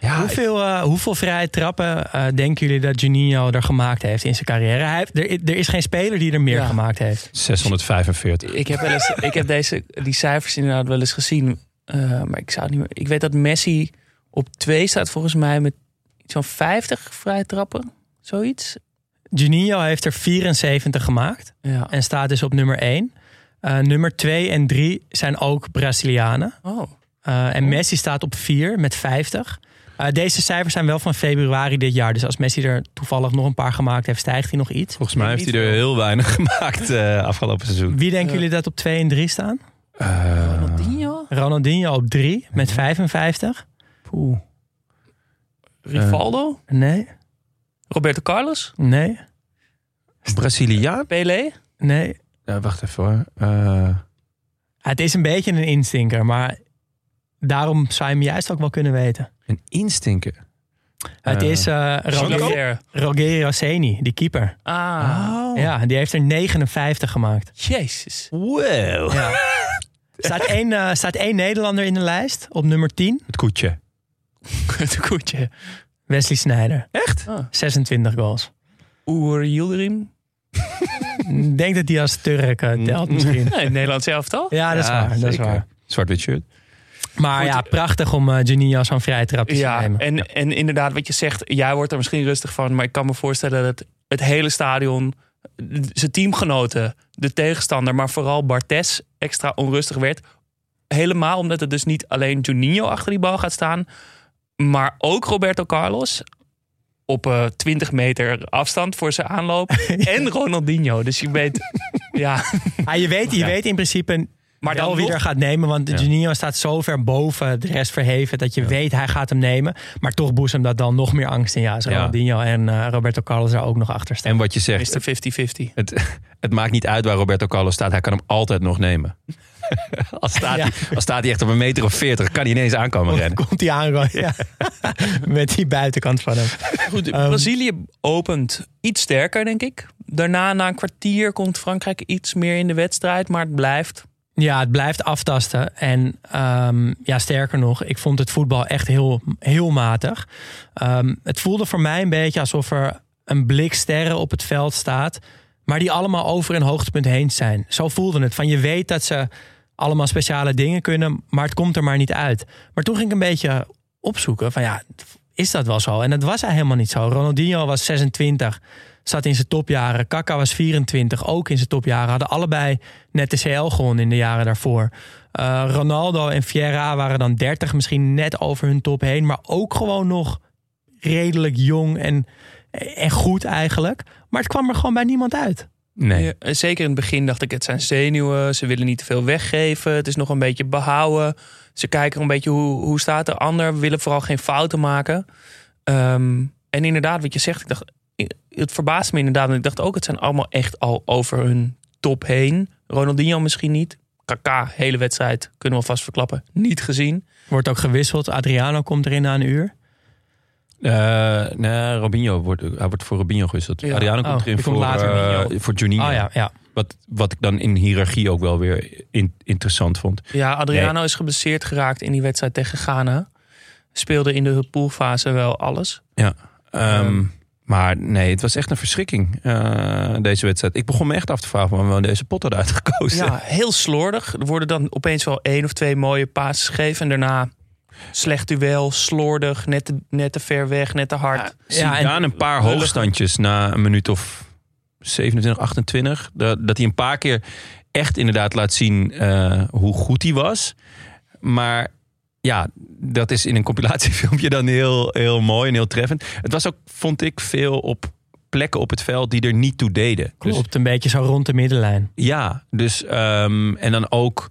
Ja Hoeveel, eh, hoeveel vrije trappen eh, denken jullie dat Juninho er gemaakt heeft in zijn carrière? Hij heeft, er, er is geen speler die er meer Ja. gemaakt heeft. 645. Ik heb, wel eens, (laughs) ik heb deze, die cijfers inderdaad wel eens gezien. Eh, maar ik zou het niet meer. Ik weet dat Messi op twee staat volgens mij met iets van 50 vrije trappen. Zoiets. Juninho heeft er 74 gemaakt. Ja. En staat dus op nummer 1. nummer 2 en 3 zijn ook Brazilianen. Oh. Eh, en Messi staat op 4 met 50. Eh, deze cijfers zijn wel van februari dit jaar. Dus als Messi er toevallig nog een paar gemaakt heeft, stijgt hij nog iets. Volgens mij heeft hij er heel weinig (laughs) gemaakt eh, afgelopen seizoen. Wie denken jullie dat op 2 en 3 staan? Eh, Ronaldinho? Ronaldinho op 3 met 55. poeh. Rivaldo? Nee, Roberto Carlos? nee, Braziliaan? Pelé? nee. Ja, wacht even hoor. Eh, Het is een beetje een instinker, maar daarom zou je hem juist ook wel kunnen weten. een instinker. Het Eh, is eh Roger- Roger. Die keeper. Ah. Ja, die heeft er 59 gemaakt. Jezus. Wow. Ja. (laughs) staat, één, staat één Nederlander in de lijst op nummer 10. Het koetje. (laughs) Het koetje. Wesley Sneijder. Echt? Ah. 26 goals. Oer Yildirim? Ik denk dat die als Turk telt misschien. Nee, Nederland zelf toch? Ja, dat is waar. Dat is waar. Zwart-wit shirt. Maar Goed, ja, prachtig om uh, Juninho zo'n vrije trap te Ja, nemen. en, en inderdaad, wat je zegt, jij wordt er misschien rustig van, maar ik kan me voorstellen dat het hele stadion, zijn teamgenoten, de tegenstander, maar vooral Bartes extra onrustig werd. Helemaal omdat het dus niet alleen Juninho achter die bal gaat staan, maar ook Roberto Carlos op eh 20 meter afstand voor zijn aanloop (laughs) en Ronaldinho. Dus je weet, (laughs) ja, Ah, je weet, je Ja. weet in principe maar wel dan wie nog- er gaat nemen. Want Ja. Juninho staat zo ver boven de rest verheven... dat je weet hij gaat hem nemen. Maar toch boezemt dat dan nog meer angst in. Ja. Ronaldinho en eh, Roberto Carlos er ook nog achter staan. En wat je zegt, Mr. 50-50. het, (laughs) het maakt niet uit waar Roberto Carlos staat. Hij kan hem altijd nog nemen. (laughs) Als staat, Ja. hij, als staat hij echt op een meter of veertig, kan hij ineens aankomen rennen. Komt hij aan, ja. (laughs) Met die buitenkant van hem. Goed, Ehm, Brazilië opent iets sterker, denk ik. Daarna, na een kwartier, komt Frankrijk iets meer in de wedstrijd. Maar het blijft. Ja, het blijft aftasten. En ehm, ja, sterker nog, ik vond het voetbal echt heel, heel matig. Ehm, het voelde voor mij een beetje alsof er een blik sterren op het veld staat. Maar die allemaal over een hoogtepunt heen zijn. Zo voelde het. Van je weet dat ze allemaal speciale dingen kunnen, maar het komt er maar niet uit. Maar toen ging ik een beetje opzoeken van ja, is dat wel zo. En dat was hij helemaal niet zo. Ronaldinho was 26, zat in zijn topjaren. Kaka was 24, ook in zijn topjaren. Hadden allebei net de CL gewonnen in de jaren daarvoor. Uh, Ronaldo en Vieira waren dan 30, misschien net over hun top heen. Maar ook gewoon nog redelijk jong en, en goed eigenlijk. Maar het kwam er gewoon bij niemand uit. Nee. Ja, zeker in het begin dacht ik, het zijn zenuwen. Ze willen niet te veel weggeven. Het is nog een beetje behouden. Ze kijken een beetje hoe, hoe staat de ander. We willen vooral geen fouten maken. Um, en inderdaad, wat je zegt, ik dacht, het verbaast me inderdaad. En ik dacht ook, het zijn allemaal echt al over hun top heen. Ronaldinho misschien niet. Kaka, hele wedstrijd, kunnen we vast verklappen. Niet gezien. Wordt ook gewisseld. Adriano komt erin na een uur. Uh, nee, Robinho wordt, hij wordt voor Robinho gewisseld. Ja. Adriano komt Oh, erin voor, later, eh, voor Juninho. Oh ja, ja. Wat, wat ik dan in hiërarchie ook wel weer in- interessant vond. Ja, Adriano is geblesseerd geraakt in die wedstrijd tegen Ghana. Speelde in de poolfase wel alles. Ja. Ehm, Ehm. Maar nee, het was echt een verschrikking, eh, deze wedstrijd. Ik begon me echt af te vragen waarom we deze pot hadden uitgekozen. Ja, heel slordig. Er worden dan opeens wel één of twee mooie passes gegeven. En daarna slecht duel, slordig, net te, net te ver weg, net te hard. Ja, en- een paar Lullig. hoogstandjes na een minuut of 27, 28. Dat, dat hij een paar keer echt inderdaad laat zien eh, hoe goed hij was. Maar ja, dat is in een compilatiefilmpje dan heel, heel mooi en heel treffend. Het was ook, vond ik, veel op plekken op het veld die er niet toe deden. Dus Klopt, een beetje zo rond de middenlijn. ja, dus ehm, en dan ook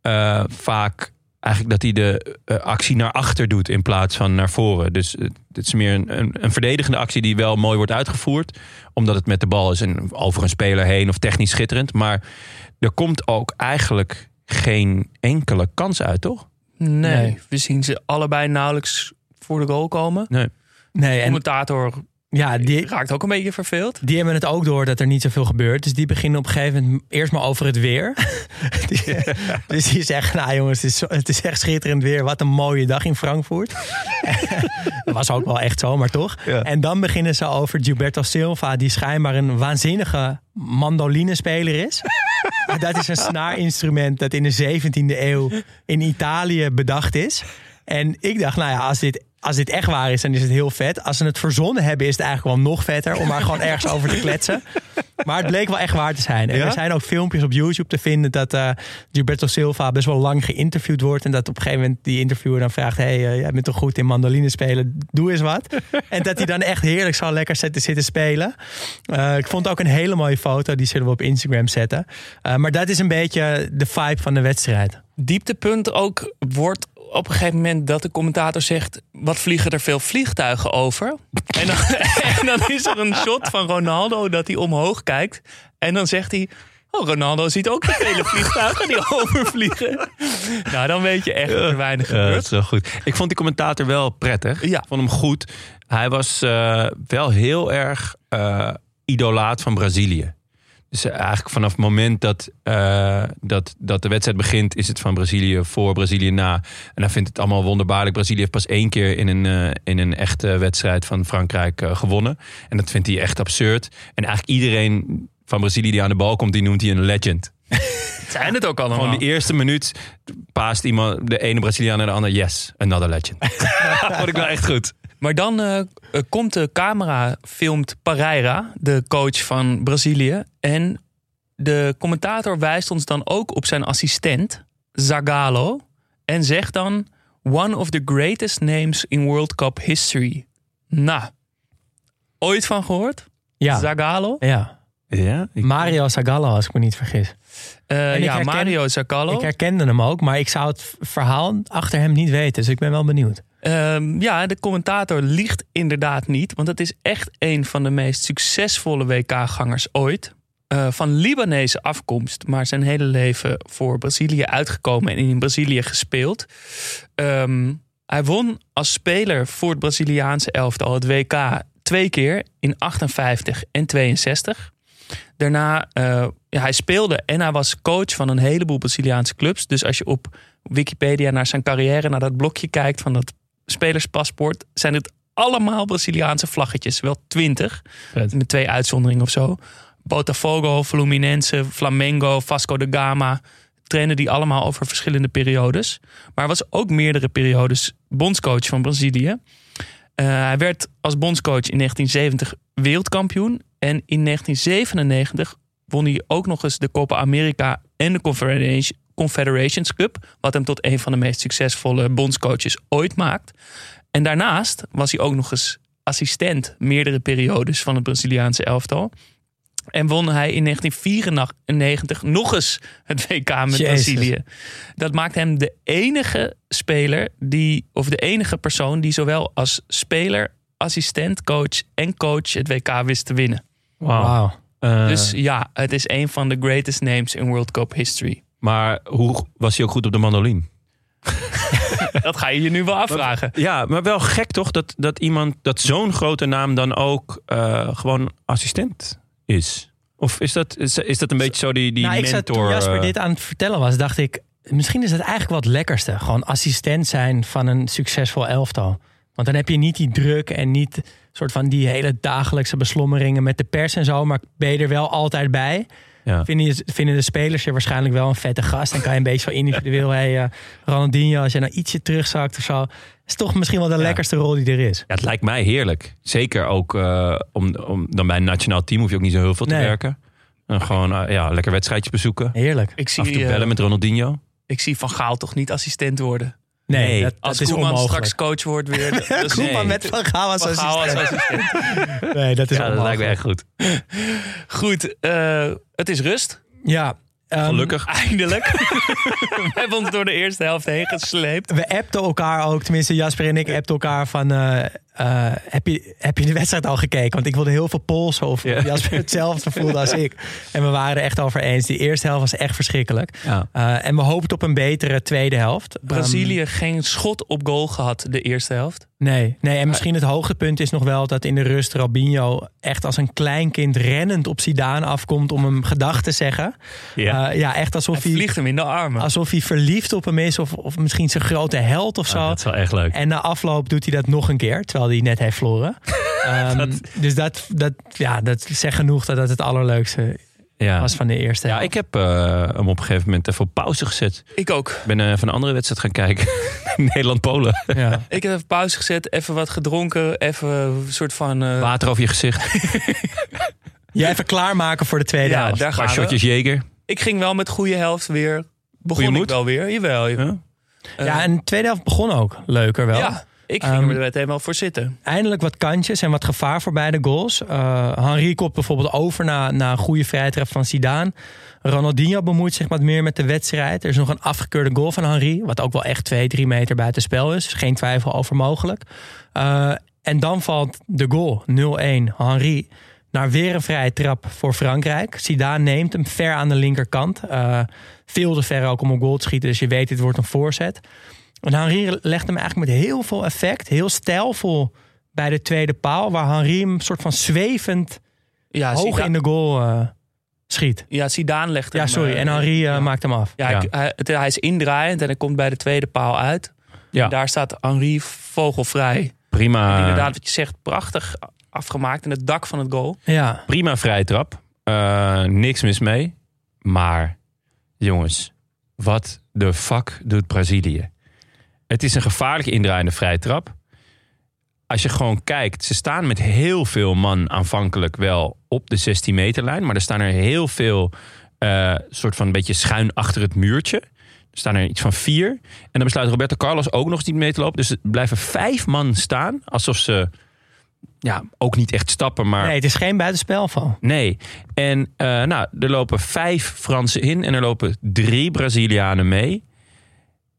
eh, vaak eigenlijk dat hij de eh, actie naar achter doet in plaats van naar voren. Dus eh, het is meer een, een, een verdedigende actie die wel mooi wordt uitgevoerd, omdat het met de bal is en over een speler heen of technisch schitterend. Maar er komt ook eigenlijk geen enkele kans uit, toch? Nee, Nee. we zien ze allebei nauwelijks voor de goal komen. Nee. Nee, De en commentator ja, die, raakt ook een beetje verveeld. die hebben het ook door dat er niet zoveel gebeurt. Dus die beginnen op een gegeven moment eerst maar over het weer. (laughs) Die- (laughs) dus die zeggen, nou jongens, het is, het is echt schitterend weer. Wat een mooie dag in Frankfurt. (laughs) dat was ook wel echt zo, maar toch. Ja. En dan beginnen ze over Gilberto Silva, die schijnbaar een waanzinnige mandolinespeler is. Dat is een snaarinstrument dat in de 17e eeuw in Italië bedacht is. En ik dacht, nou ja, als dit, als dit echt waar is, dan is het heel vet. Als ze het verzonnen hebben, is het eigenlijk wel nog vetter. Om maar gewoon ergens over te kletsen. Maar het bleek wel echt waar te zijn. En Ja? er zijn ook filmpjes op YouTube te vinden dat eh Gilberto Silva best wel lang geïnterviewd wordt. En dat op een gegeven moment die interviewer dan vraagt: hey, eh, jij bent toch goed in mandoline spelen? Doe eens wat. (laughs) en dat hij dan echt heerlijk zal lekker zitten, zitten spelen. Eh, ik vond ook een hele mooie foto. Die zullen we op Instagram zetten. Eh, maar dat is een beetje de vibe van de wedstrijd. Dieptepunt ook wordt op een gegeven moment dat de commentator zegt... wat vliegen er veel vliegtuigen over? En dan, (laughs) en dan is er een shot van Ronaldo dat hij omhoog kijkt. En dan zegt hij... Oh, Ronaldo ziet ook de vele vliegtuigen die (laughs) overvliegen. Nou, dan weet je echt dat er weinig dat gebeurt. is wel goed. Ik vond die commentator wel prettig. Ja. Ik vond hem goed. Hij was eh, wel heel erg eh, idolaat van Brazilië. Dus eh, eigenlijk vanaf het moment dat, eh, dat, dat de wedstrijd begint... is het van Brazilië voor, Brazilië na. En hij vindt het allemaal wonderbaarlijk. Brazilië heeft pas één keer in een, eh, in een echte wedstrijd van Frankrijk gewonnen. En dat vindt hij echt absurd. En eigenlijk iedereen van Brazilië die aan de bal komt... die noemt hij een legend. (laughs) Zijn het ook allemaal. Gewoon die eerste minuut paast iemand, de ene Braziliaan naar de andere. Yes, another legend. (laughs) Vond ik wel echt goed. Maar dan eh, eh, komt de camera, filmt Pereira, de coach van Brazilië. En de commentator wijst ons dan ook op zijn assistent, Zagallo. En zegt dan, one of the greatest names in World Cup history. Nou, ooit van gehoord? Ja, Zagallo? ja. Ja, ik- Mario Zagallo, als ik me niet vergis. Eh, En ja, herken- Mario Zagallo. Ik herkende hem ook, maar ik zou het verhaal achter hem niet weten. Dus ik ben wel benieuwd. Ehm, ja, de commentator liegt inderdaad niet. Want het is echt een van de meest succesvolle WK-gangers ooit. Eh, van Libanese afkomst, maar zijn hele leven voor Brazilië uitgekomen en in Brazilië gespeeld. Ehm, hij won als speler voor het Braziliaanse elftal het WK twee keer in 58 en 62. Daarna, ja, hij speelde en hij was coach van een heleboel Braziliaanse clubs. Dus als je op Wikipedia naar zijn carrière, naar dat blokje kijkt van dat spelerspaspoort, zijn het allemaal Braziliaanse vlaggetjes. Wel twintig, met twee uitzonderingen of zo. Botafogo, Fluminense, Flamengo, Vasco da Gama. Trainen die allemaal over verschillende periodes. Maar was ook meerdere periodes bondscoach van Brazilië. Eh, hij werd als bondscoach in 1970 wereldkampioen. En in 1997 won hij ook nog eens de Copa America en de Confederation- Confederations Cup. Wat hem tot een van de meest succesvolle bondscoaches ooit maakt. En daarnaast was hij ook nog eens assistent meerdere periodes van het Braziliaanse elftal. En won hij in 1994 nog eens het WK met Jezus. Brazilië. Dat maakt hem de enige speler die, of de enige persoon die zowel als speler, assistent, coach en coach het WK wist te winnen. Wauw. Eh, Dus ja, het is een van de greatest names in World Cup history. Maar hoe was hij ook goed op de mandolin? (laughs) Dat ga je je nu wel afvragen. Ja, maar wel gek toch dat, dat iemand, dat zo'n grote naam dan ook eh, gewoon assistent is. Of is dat, is, is dat een beetje zo die, die nou, ik zat, mentor? toen Jasper dit aan het vertellen was, dacht ik... misschien is het eigenlijk wel het lekkerste. Gewoon assistent zijn van een succesvol elftal. Want dan heb je niet die druk en niet soort van die hele dagelijkse beslommeringen met de pers en zo. Maar ben je er wel altijd bij. Ja. Vinden, de spelers je waarschijnlijk wel een vette gast. Dan kan je een beetje zo individueel... Hey, eh, Ronaldinho, als je nou ietsje terugzakt of zo... is toch misschien wel de Ja. lekkerste rol die er is. Ja, het lijkt mij heerlijk. Zeker ook eh, om, om dan bij een nationaal team hoef je ook niet zo heel veel te Nee. werken. En gewoon eh, ja, lekker wedstrijdjes bezoeken. Heerlijk. Ik Af en toe zie, bellen met Ronaldinho. ik zie Van Gaal toch niet assistent worden. Nee, Nee, dat, Als dat is Koeman onmogelijk. straks coach wordt weer. (laughs) Dus Koeman Nee. met Van Gaal als assistent. Nee, dat is Ja, dat lijkt me onmogelijk. echt goed. Goed, eh, het is rust. Ja, ehm, Gelukkig. Eindelijk. (laughs) We hebben ons door de eerste helft heen gesleept. We appten elkaar ook, tenminste Jasper en ik appten elkaar van... eh, eh, heb, je, heb je de wedstrijd al gekeken? Want ik wilde heel veel polsen of Ja. Jasper hetzelfde voelde als ik. En we waren er echt over eens. Die eerste helft was echt verschrikkelijk. Ja. Eh, en we hoopten op een betere tweede helft. Brazilië geen schot op goal gehad de eerste helft. Nee, nee, en misschien het hoogtepunt is nog wel dat in de rust Robinho echt als een kleinkind rennend op Zidane afkomt om hem gedag te zeggen. Ja. Eh, ja, echt alsof Hij hij, vliegt hem in de armen. alsof hij verliefd op hem is of, of misschien zijn grote held of zo. Ah, dat is wel echt leuk. En na afloop doet hij dat nog een keer, terwijl hij net heeft verloren. (laughs) Ehm, Dus dat, dat, ja, dat zegt genoeg dat dat het allerleukste Ja. was van de eerste Ja, ik heb eh, hem op een gegeven moment even op pauze gezet. Ik ook. Ik ben eh, even een andere wedstrijd gaan kijken. (laughs) Nederland-Polen. Ja. Ik heb even pauze gezet, even wat gedronken, even een soort van... eh, Water over je gezicht. (laughs) Jij even klaarmaken voor de tweede ja, helft. daar gaan we. shotjes Jager. Ik ging wel met goede helft weer. Begon Goeie ik moed? wel weer. Jawel. jawel. Ja. Eh, Ja, en de tweede helft begon ook leuker wel. ja, ik ging Ehm, er meteen wel voor zitten. Eindelijk wat kantjes en wat gevaar voor beide goals. Uh, Henri kopt bijvoorbeeld over na, na een goede vrijtrap van Zidane. Ronaldinho bemoeit zich wat meer met de wedstrijd. Er is nog een afgekeurde goal van Henri. Wat ook wel echt 2, 3 meter buiten spel is. Geen twijfel over mogelijk. Uh, en dan valt de goal 0-1 Henri naar weer een vrije trap voor Frankrijk. Zidane neemt hem ver aan de linkerkant. Uh, veel te ver ook om een goal te schieten. Dus je weet, dit wordt een voorzet. En Henri legt hem eigenlijk met heel veel effect. Heel stijlvol bij de tweede paal. Waar Henri hem soort van zwevend Ja, hoog in de goal uh, schiet. Ja, Zidane legt hem... Ja, sorry. eh, En Henri uh, ja. maakt hem af. Ja, hij, is indraaiend en hij komt bij de tweede paal uit. Ja. Daar staat Henri vogelvrij. Prima, Inderdaad, wat je zegt, prachtig afgemaakt in het dak van het goal. Ja. prima vrije trap. Eh, niks mis mee. Maar jongens, wat de fuck doet Brazilië? Het is een gevaarlijke indraaiende vrije trap. Als je gewoon kijkt, ze staan met heel veel man aanvankelijk wel op de 16 meterlijn. Maar er staan er heel veel eh, soort van een beetje schuin achter het muurtje. Er staan er iets van vier. En dan besluit Roberto Carlos ook nog eens niet mee te lopen. Dus er blijven vijf man staan. Alsof ze ja, ook niet echt stappen, maar Nee, het is geen buitenspelval. Nee. En eh, nou, er lopen vijf Fransen in en er lopen drie Brazilianen mee.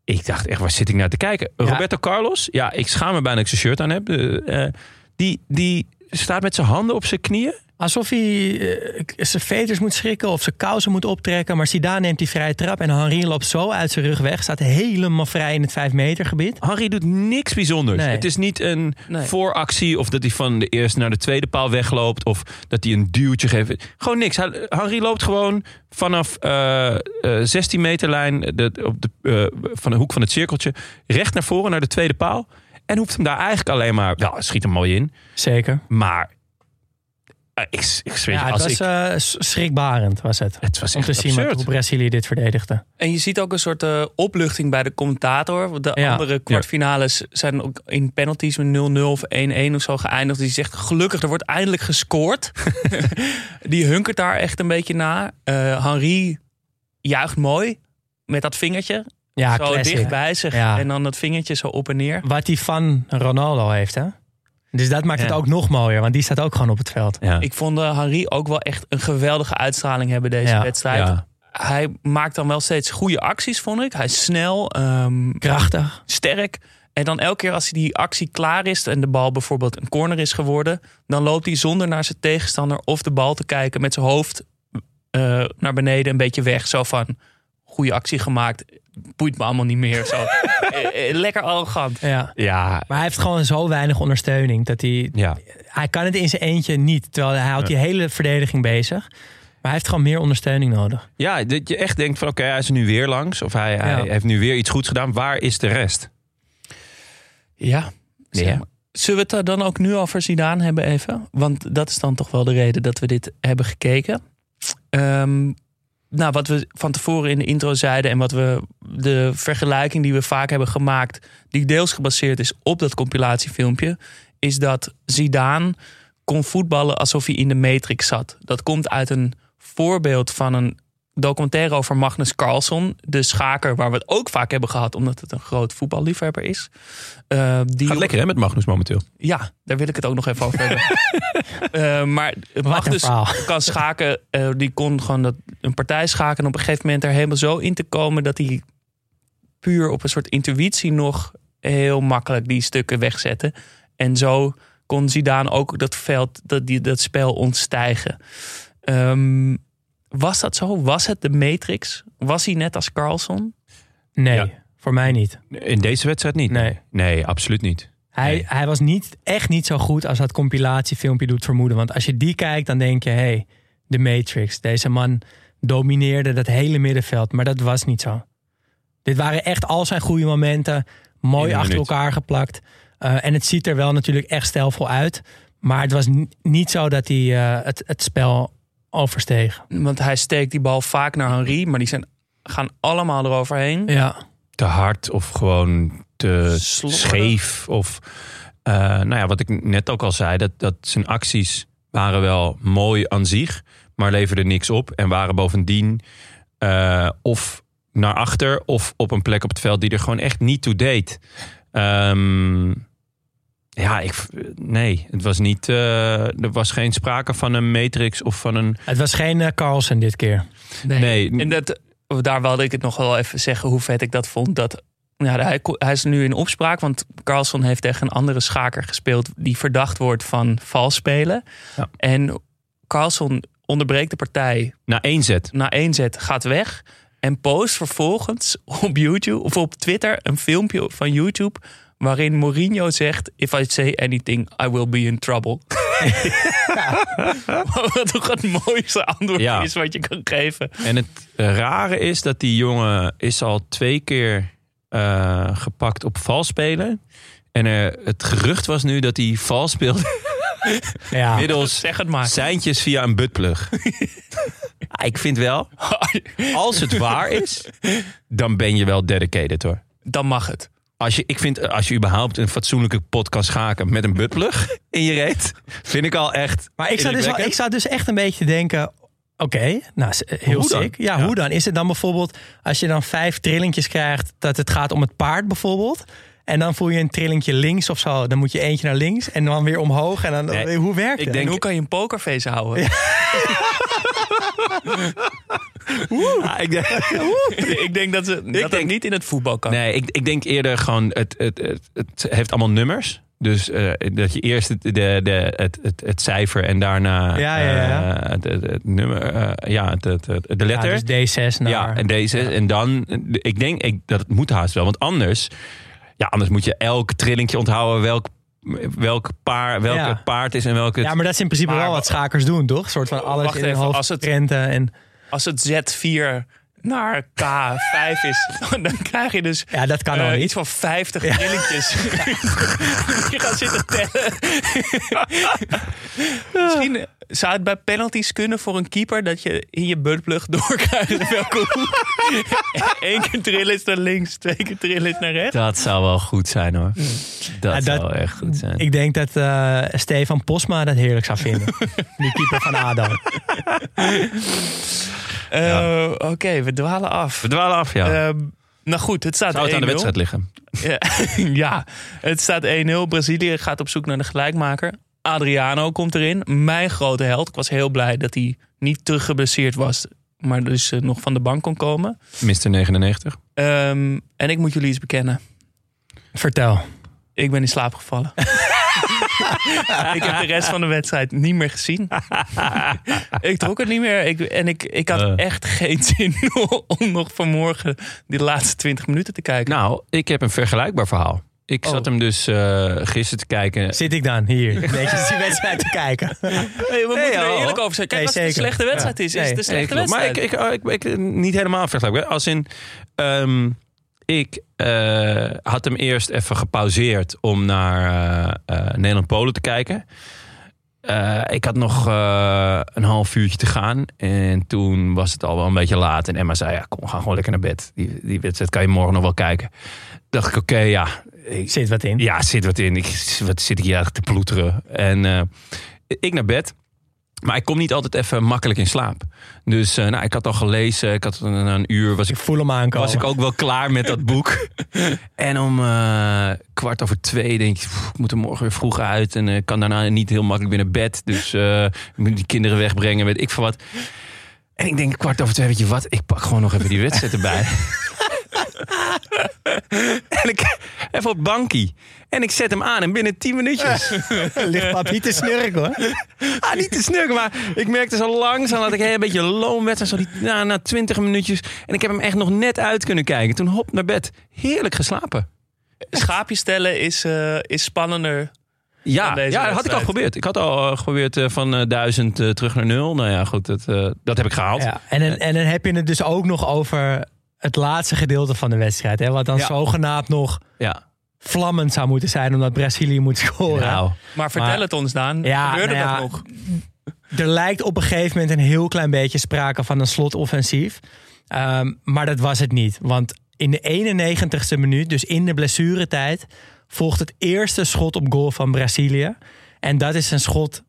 Ik dacht echt, waar zit ik naar te kijken? Ja. Roberto Carlos, ja, ik schaam me bijna dat ik zijn shirt aan heb. Eh, die, die staat met zijn handen op zijn knieën. Alsof hij eh, zijn veters moet schrikken of zijn kousen moet optrekken. Maar Zidane neemt die vrije trap en Henri loopt zo uit zijn rug weg. Staat helemaal vrij in het 5 meter gebied. Henri doet niks bijzonders. Nee. Het is niet een Nee. vooractie of dat hij van de eerste naar de tweede paal wegloopt. Of dat hij een duwtje geeft. Gewoon niks. Henri loopt gewoon vanaf eh, eh, 16 meter lijn de, op de, eh, van de hoek van het cirkeltje recht naar voren naar de tweede paal. En hoeft hem daar eigenlijk alleen maar... Ja, schiet hem mooi in. Zeker. Maar ik, ik zweer je, Ja, het als was ik, eh, schrikbarend was het. het was Om echt te zien met hoe Brazilië dit verdedigde. En je ziet ook een soort eh, opluchting bij de commentator. Want De Ja. andere kwartfinales zijn ook in penalties met 0-0 of 1-1 of zo geëindigd. Die zegt gelukkig, er wordt eindelijk gescoord. (laughs) die hunkert daar echt een beetje na. Eh Henri juicht mooi met dat vingertje. Ja, zo classic. dicht bij zich. Ja. En dan dat vingertje zo op en neer. Wat hij van Ronaldo heeft, hè? Dus dat maakt het ook nog mooier, want die staat ook gewoon op het veld. Ja. Ik vond eh, Henri ook wel echt een geweldige uitstraling hebben deze Ja. wedstrijd. Ja. Hij maakt dan wel steeds goede acties, vond ik. Hij is snel, ehm, Krachtig. sterk. En dan elke keer als hij die actie klaar is en de bal bijvoorbeeld een corner is geworden, dan loopt hij zonder naar zijn tegenstander of de bal te kijken met zijn hoofd eh, naar beneden een beetje weg. Zo van, goede actie gemaakt, boeit me allemaal niet meer. Zo. (laughs) Eh, eh, Lekker arrogant. Ja. ja, Maar hij heeft gewoon zo weinig ondersteuning dat hij... ja. Hij kan het in zijn eentje niet, terwijl hij houdt die hele verdediging bezig. Maar hij heeft gewoon meer ondersteuning nodig. ja, dat je echt denkt van oké, hij is er nu weer langs. Of hij, hij Ja. heeft nu weer iets goeds gedaan. Waar is de rest? Ja. zeg Ja. maar. Zullen we het er dan ook nu over Zidane hebben even? Want dat is dan toch wel de reden dat we dit hebben gekeken. Ehm, nou, wat we van tevoren in de intro zeiden en wat we de vergelijking die we vaak hebben gemaakt, die deels gebaseerd is op dat compilatiefilmpje, is dat Zidane kon voetballen alsof hij in de Matrix zat. Dat komt uit een voorbeeld van een documentaire over Magnus Carlsen, de schaker waar we het ook vaak hebben gehad, omdat het een groot voetballiefhebber is. Eh, die Gaat lekker hè met Magnus momenteel. ja, daar wil ik het ook nog even over hebben. (laughs) Eh, maar Magnus kan schaken. eh, die kon gewoon dat, een partij schaken. En op een gegeven moment er helemaal zo in te komen dat hij puur op een soort intuïtie nog heel makkelijk die stukken wegzette. En zo kon Zidane ook dat veld, dat, die, dat spel ontstijgen. Ehm, was dat zo? Was het de Matrix? Was hij net als Carlson? Nee, Ja. voor mij niet. In deze wedstrijd niet. Nee. Nee, absoluut niet. Hij, Nee. hij was niet, echt niet zo goed als dat compilatiefilmpje doet vermoeden. Want als je die kijkt, dan denk je... hé, hey, de Matrix. Deze man domineerde dat hele middenveld. Maar dat was niet zo. Dit waren echt al zijn goede momenten. Mooi achter minuut. elkaar geplakt. Uh, en het ziet er wel natuurlijk echt stijlvol uit. Maar het was ni- niet zo dat hij uh, het, het spel oversteeg. Want hij steekt die bal vaak naar Henri. Maar die zijn, gaan allemaal eroverheen. Ja, Te hard of gewoon te scheef. Of, eh, nou ja, wat ik net ook al zei, dat, dat zijn acties waren wel mooi aan zich, maar leverden niks op. En waren bovendien eh, of naar achter of op een plek op het veld die er gewoon echt niet toe deed. Ehm, ja, ik, nee, het was niet. eh, er was geen sprake van een matrix of van een. het was geen uh, Carlsen dit keer. Nee, En dat, daar wilde ik het nog wel even zeggen hoe vet ik dat vond. Dat, ja, hij, hij is nu in opspraak, want Carlson heeft tegen een andere schaker gespeeld die verdacht wordt van vals spelen. Ja. En Carlson onderbreekt de partij na één zet. na één zet, gaat weg en post vervolgens op YouTube of op Twitter een filmpje van YouTube waarin Mourinho zegt: If I say anything, I will be in trouble. (laughs) (laughs) Wat toch het mooiste antwoord Ja. is wat je kan geven. En het rare is dat die jongen is al twee keer eh, gepakt op vals spelen. En eh, het gerucht was nu dat hij vals speelde (laughs) Ja. middels Zeg het maar. seintjes via een buttplug. Ah, ik vind wel, als het waar is, dan ben je wel dedicated hoor. Dan mag het. Als je, ik vind, als je überhaupt een fatsoenlijke podcast schaken met een buttplug in je reet, vind ik al echt. Maar ik zat, dus, ik zat dus echt een beetje te denken... Oké, nou, s- heel Hoe dan? sick. Ja, Ja. hoe dan? Is het dan bijvoorbeeld als je dan vijf trillingjes krijgt... dat het gaat om het paard bijvoorbeeld... en dan voel je een trillingje links of zo... dan moet je eentje naar links en dan weer omhoog. En dan, Nee, hoe werkt ik het? denk- En hoe kan je een pokerface houden? (laughs) (laughs) Ah, ik denk- ik denk dat, ze, dat denk- het niet in het voetbal kan. Nee, ik, ik denk eerder gewoon, het, het, het, het heeft allemaal nummers. Dus eh, dat je eerst het, de, de, het, het, het cijfer en daarna Ja, ja, ja. eh, het, het, het nummer, eh, ja, het, de Ja, letter. dus D6 naar... Ja, en deze. En dan, ik denk ik, dat het moet haast wel. Want anders, ja, anders moet je elk trillingje onthouden welk, welk, paar, welke Ja. paard is en welke... Ja, maar dat is in principe Maar wel wa- wat schakers doen, toch? Een soort van alles Wacht in even, hoofd als het- En, Als het Z4 naar K5 is, (laughs) dan krijg je dus ja, dat kan eh, al niet. iets van 50 trilletjes. (laughs) je gaat zitten tellen. (laughs) Misschien Zou het bij penalties kunnen voor een keeper dat je in je buttplug doorkrijgt welke hoek? Eén keer trillen is naar links, twee keer trillen is naar rechts. Dat zou wel goed zijn hoor. Dat, Ja, dat- zou echt goed zijn. Ik denk dat eh, Stefan Posma dat heerlijk zou vinden. Die keeper van ADO. Eh, Oké, we dwalen af. We dwalen af, ja. Ehm, nou goed, het staat zou het aan de 1-0. wedstrijd liggen? Ja, (laughs) ja, het staat 1-0. Brazilië gaat op zoek naar de gelijkmaker. Adriano komt erin. Mijn grote held. Ik was heel blij dat hij niet teruggeblesseerd was. Maar dus eh, nog van de bank kon komen. Mr. 99. Ehm, en ik moet jullie iets bekennen. Vertel. Ik ben in slaap gevallen. (laughs) (laughs) ik heb de rest van de wedstrijd niet meer gezien. (laughs) ik trok het niet meer. Ik, en ik, ik had Eh. echt geen zin (laughs) om nog vanmorgen die laatste 20 minuten te kijken. Nou, ik heb een vergelijkbaar verhaal. Ik Oh. zat hem dus eh gisteren te kijken. Zit ik dan hier? Netjes die wedstrijd te kijken. Hey, we moeten er oh. eerlijk over zijn. Kijk, Nee, als het een slechte wedstrijd is, is Nee. het een Nee, slechte klopt. Maar wedstrijd. ik, ik, ik, ik, niet helemaal vergelijkbaar. Als in, ehm, ik eh, had hem eerst even gepauzeerd om naar eh, eh, Nederland-Polen te kijken. Ik had nog een half uurtje te gaan. En toen was het al wel een beetje laat. En Emma zei, ja, kom, gaan gewoon lekker naar bed. Die, die wedstrijd kan je morgen nog wel kijken. Dacht ik, oké, ja. Ik, Zit wat in. ja, zit wat in. Ik, wat zit ik hier eigenlijk te ploeteren? En ik naar bed. Maar ik kom niet altijd even makkelijk in slaap. Dus eh, nou, ik had al gelezen. Ik had na een uur was Ik voel hem aankomen. was ik ook wel klaar met dat boek. (laughs) en om eh, kwart over twee denk ik, "Pff, ik moet er morgen weer vroeg uit. En ik kan daarna niet heel makkelijk weer naar bed. Dus eh, ik moet die kinderen wegbrengen, weet ik veel wat. En ik denk kwart over twee, weet je wat? Ik pak gewoon nog even die wedstrijd erbij. (laughs) (laughs) en ik even op bankie. En ik zet hem aan en binnen 10 minuutjes. (laughs) Ligt papier te snurken hoor. (laughs) Ah, niet te snurken, maar ik merkte zo langzaam dat ik een beetje loom werd. En zo die, na, na 20 minuutjes. En ik heb hem echt nog net uit kunnen kijken. Toen hop naar bed. Heerlijk geslapen. Schaapje stellen is, eh, is spannender. Ja, ja dat had ik al geprobeerd. Ik had al eh, geprobeerd eh, van eh, 1000 eh, terug naar nul. Nou ja, goed, dat, eh, dat heb ik gehaald. Ja, en, dan, en dan heb je het dus ook nog over het laatste gedeelte van de wedstrijd. Hè, wat dan Ja. zogenaamd nog Ja. Vlammend zou moeten zijn omdat Brazilië moet scoren. Nou, Maar vertel Maar- het ons, Daan. Ja, Gebeurde nou ja, dat nog? Er lijkt op een gegeven moment een heel klein beetje sprake van een slotoffensief. Ehm, maar dat was het niet. Want in de 91ste minuut, dus in de blessuretijd, volgt het eerste schot op goal van Brazilië. En dat is een schot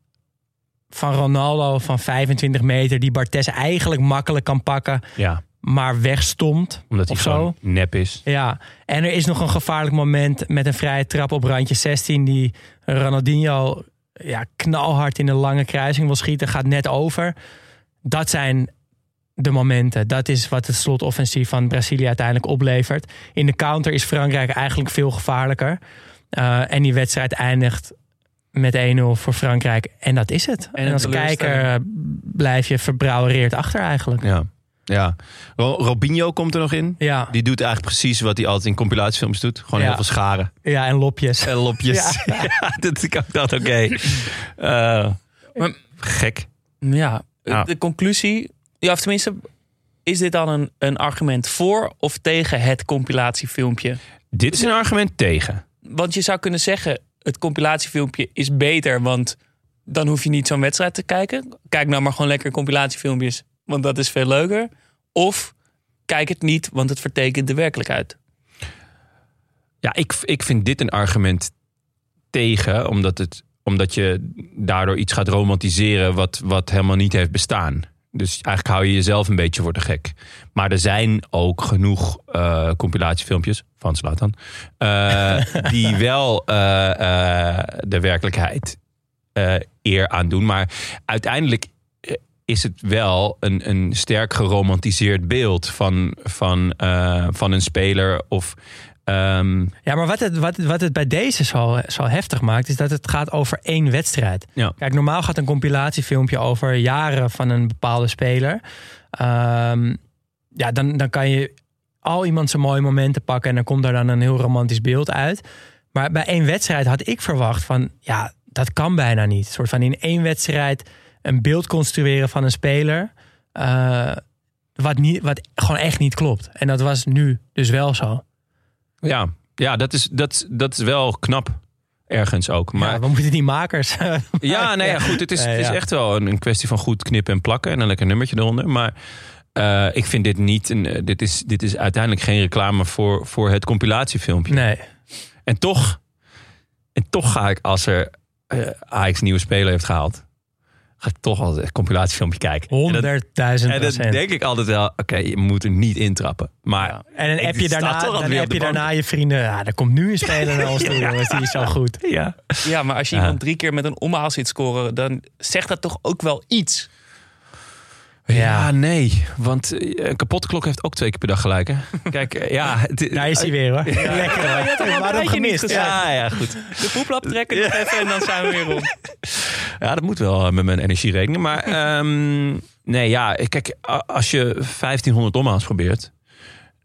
van Ronaldo van 25 meter, die Bartes eigenlijk makkelijk kan pakken, ja, maar wegstomt. omdat hij of zo. nep is. Ja, en er is nog een gevaarlijk moment met een vrije trap op randje 16 die Ronaldinho ja, knalhard in de lange kruising wil schieten, gaat net over. Dat zijn de momenten. Dat is wat het slotoffensief van Brazilië uiteindelijk oplevert. In de counter is Frankrijk eigenlijk veel gevaarlijker. Uh, en die wedstrijd eindigt met 1-0 voor Frankrijk. En dat is het. En, een als kijker uh, blijf je verbrouwereerd achter eigenlijk. Ja. Ja, Ro- Robinho komt er nog in. Ja, Die doet eigenlijk precies wat hij altijd in compilatiefilms doet. Gewoon Ja. heel veel scharen. ja en lopjes. En lopjes. Ja, (laughs) dat ik ook dacht, oké. Eh, Maar- gek. Ja, Ja. de conclusie. Ja, of tenminste, is dit dan een, een argument voor of tegen het compilatiefilmpje? Dit is een argument tegen. Want je zou kunnen zeggen, het compilatiefilmpje is beter, want dan hoef je niet zo'n wedstrijd te kijken. Kijk nou maar gewoon lekker compilatiefilmpjes, want dat is veel leuker. Of kijk het niet, want het vertekent de werkelijkheid. Ja, ik, ik vind dit een argument tegen, omdat, het, omdat je daardoor iets gaat romantiseren wat, wat helemaal niet heeft bestaan. Dus eigenlijk hou je jezelf een beetje voor de gek. Maar er zijn ook genoeg eh, compilatiefilmpjes van Slatan. eh die (laughs) wel eh, de werkelijkheid eer aan doen. Maar uiteindelijk is het wel een, een sterk geromantiseerd beeld van, van, eh, van een speler of ehm, Ja, maar wat het, wat, wat het bij deze zo, zo heftig maakt, is dat het gaat over één wedstrijd. Ja. Kijk, normaal gaat een compilatiefilmpje over jaren van een bepaalde speler. Ehm, ja, dan, dan kan je al iemand zijn mooie momenten pakken en dan komt er dan een heel romantisch beeld uit. Maar bij één wedstrijd had ik verwacht van, ja, dat kan bijna niet. Een soort van in één wedstrijd een beeld construeren van een speler. eh, wat, niet, wat gewoon echt niet klopt. En dat was nu dus wel zo. Ja, ja dat, is, dat, dat is wel knap. ergens ook. Maar ja, we moeten die makers. (laughs) ja, (laughs) nee, ja, goed. Het is, het is echt wel een, een kwestie van goed knippen en plakken. En een lekker nummertje eronder. Maar eh, ik vind dit niet... Een, eh, dit, is, dit is uiteindelijk geen reclame voor, voor het compilatiefilmpje. nee. En toch... En toch ga ik, als er Ajax nieuwe speler heeft gehaald... ga ik toch al het compilatiefilmpje kijken. En dat- 100.000 En dan denk ik altijd wel... Oké, je moet er niet intrappen. Maar Ja. En dan heb je daarna, altijd dan heb je daarna je vrienden. Ja, er komt nu een speler naar ons toe, jongens. Die is zo goed. ja... Ja, maar als je Ja. iemand drie keer met een omhaal ziet scoren, dan zegt dat toch ook wel iets. Ja, nee. Want eh, een kapotte klok heeft ook twee keer per dag gelijk, hè? (laughs) Kijk, eh, ja... (laughs) Daar is hij weer hoor. (laughs) Lekker hoor. al een Waarom gemist? Ja, ja, goed. De poeplap trekken nog even en dan zijn we weer rond. Ja, dat moet wel eh, met mijn energierekening. Maar ehm, nee, ja, kijk, als je 1500 omhaals probeert,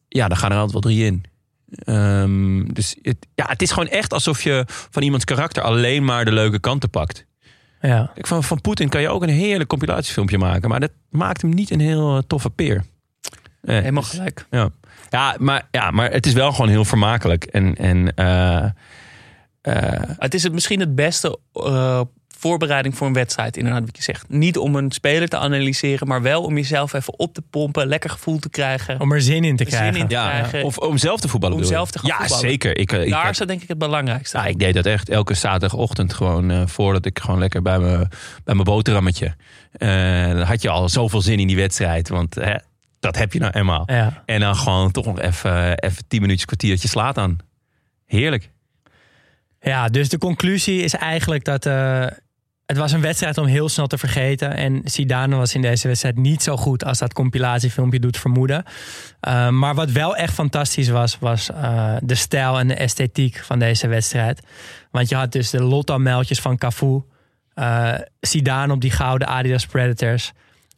ja, dan gaan er altijd wel drie in. Ehm, dus het, ja, het is gewoon echt alsof je van iemands karakter alleen maar de leuke kanten pakt. Ja. Kijk, van, van Poetin kan je ook een heerlijk compilatiefilmpje maken, maar dat maakt hem niet een heel eh, toffe peer. Eh, Helemaal dus- gelijk. ja. Ja, maar, ja, maar het is wel gewoon heel vermakelijk. En, en eh, Het is het misschien het beste voorbereiding voor een wedstrijd, inderdaad, wat je zegt. Niet om een speler te analyseren, maar wel om jezelf even op te pompen, lekker gevoel te krijgen. Om er zin in te Zin krijgen. in. ja, krijgen. of om zelf te voetballen. Om zelf te gaan Ja, voetballen. zeker. Ik, eh, ik Daar is dat denk ik het belangrijkste. Ja, ik deed dat echt elke zaterdagochtend gewoon eh, voordat ik gewoon lekker bij mijn bij mijn boterhammetje. eh, dan had je al zoveel zin in die wedstrijd, want hè, dat heb je nou eenmaal. Ja. En dan gewoon toch nog even, even tien minuutjes, kwartiertje slaat aan. Heerlijk. ja, dus de conclusie is eigenlijk dat eh, het was een wedstrijd om heel snel te vergeten. En Zidane was in deze wedstrijd niet zo goed als dat compilatiefilmpje doet vermoeden. Uh, maar wat wel echt fantastisch was, was uh, de stijl en de esthetiek van deze wedstrijd. Want je had dus de Lotto-meldjes van Cafu. Uh, Zidane op die gouden Adidas Predators.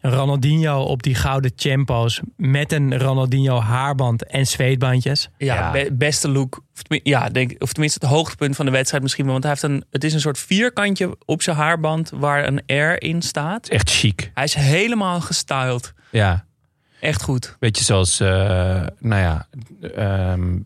Ronaldinho op die gouden Champo's met een Ronaldinho haarband en zweetbandjes. Ja, Ja. be- beste look. Ja, denk, of tenminste het hoogtepunt van de wedstrijd misschien wel. Want hij heeft een, het is een soort vierkantje op zijn haarband waar een R in staat. Echt chic. Hij is helemaal gestyled. Ja. Echt goed. Beetje zoals, eh, nou ja, ehm,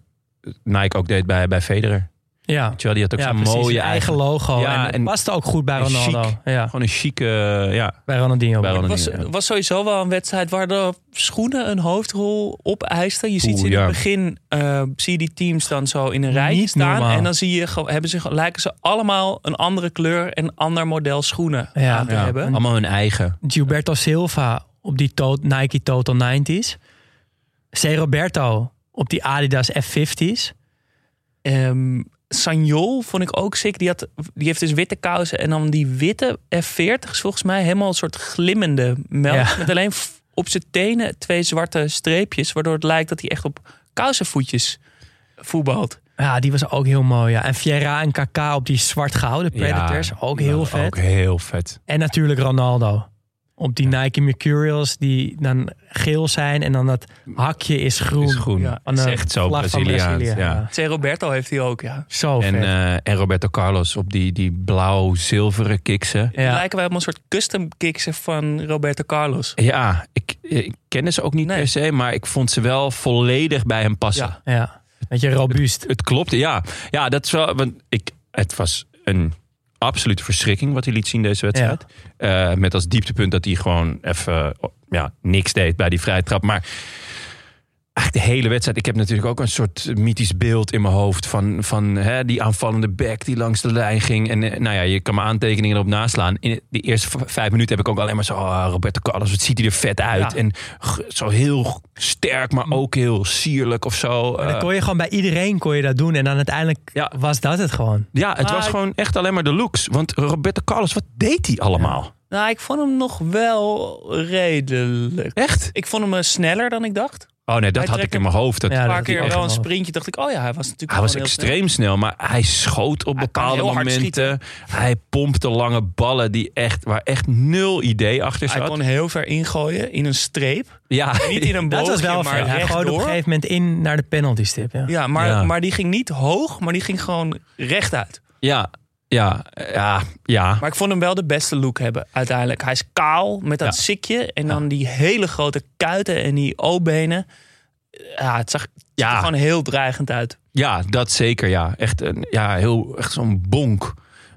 Nike ook deed bij, bij Federer. Ja, Weet je wel, die had ook ja zo'n precies. mooie Een eigen logo. Ja, en en- past ook goed bij Ronaldo. chic. Ja, Gewoon een chique, ja. bij Ronaldinho. Bij Het Ronaldinho. was, was sowieso wel een wedstrijd waar de schoenen een hoofdrol opeisten. Je ziet Oeh, ze in het begin, eh, zie je die teams dan zo in een rij staan. normaal. En dan zie je, hebben ze, lijken ze allemaal een andere kleur en ander model schoenen Ja. aan te Ja, hebben. Allemaal hun eigen. Gilberto Silva op die to- Nike Total 90s. C. Roberto op die Adidas F50's. Ehm Sanjol vond ik ook sick. Die, had, die heeft dus witte kousen en dan die witte F40's volgens mij. Helemaal een soort glimmende melk. Ja. Met alleen op zijn tenen twee zwarte streepjes. Waardoor het lijkt dat hij echt op kousenvoetjes voetbalt. Ja, die was ook heel mooi. Ja. En Fiera en Kaká op die zwart-gouden Predators. Ja, ook heel vet. Ook heel vet. En natuurlijk Ronaldo. Op die Nike Mercurials die dan geel zijn. En dan dat hakje is groen. Is groen. Ja, is echt zo Braziliaans. Brazilië, ja. C. Roberto heeft hij ook, ja. Zo En, vet. eh, en Roberto Carlos op die, die blauw-zilveren kiksen. Ja. lijken wij op een soort custom kicks van Roberto Carlos. Ja, ik, ik ken ze ook niet Nee. per se, maar ik vond ze wel volledig bij hem passen. Ja. ja, weet je, robuust. Het klopte, ja. Ja, dat is wel. Want ik, het was een absolute verschrikking wat hij liet zien deze wedstrijd. Eh, met als dieptepunt dat hij gewoon even ja, niks deed bij die vrije trap. Maar eigenlijk de hele wedstrijd. Ik heb natuurlijk ook een soort mythisch beeld in mijn hoofd van, van hè, die aanvallende back die langs de lijn ging. En eh, nou ja, je kan mijn aantekeningen erop naslaan. In de eerste vijf minuten heb ik ook alleen maar zo, oh, Roberto Carlos, wat ziet hij er vet uit. Ja. En zo heel sterk, maar ook heel sierlijk of zo. Maar dan Eh, kon je gewoon bij iedereen kon je dat doen. En dan uiteindelijk Ja. was dat het gewoon. Ja, het Ah, was ik- gewoon echt alleen maar de looks. Want Roberto Carlos, wat deed hij allemaal? Nou, ik vond hem nog wel redelijk. Echt? Ik vond hem eh, sneller dan ik dacht. Oh nee, dat Hij had ik in mijn hoofd. Dat, Ja, Een dat paar keer wel een sprintje. Dacht ik, oh ja, hij was natuurlijk hij was snel. extreem snel, maar hij schoot op Hij bepaalde momenten. Hij pompte lange ballen die echt, waar echt nul idee achter Hij zat. kon heel ver ingooien in een streep. ja, Niet in een Dat boogje, was wel maar. Hij gooide op een gegeven moment in naar de penalty stip. Ja. Ja, maar, Ja. maar die ging niet hoog, maar die ging gewoon rechtuit. ja, ja, ja, ja. Maar ik vond hem wel de beste look hebben uiteindelijk. Hij is kaal met dat Ja. sikje en dan die hele grote kuiten en die O-benen. Ja, het zag, het Ja. gewoon heel dreigend uit. Ja, dat zeker, ja. Echt, een, ja, heel, echt zo'n bonk.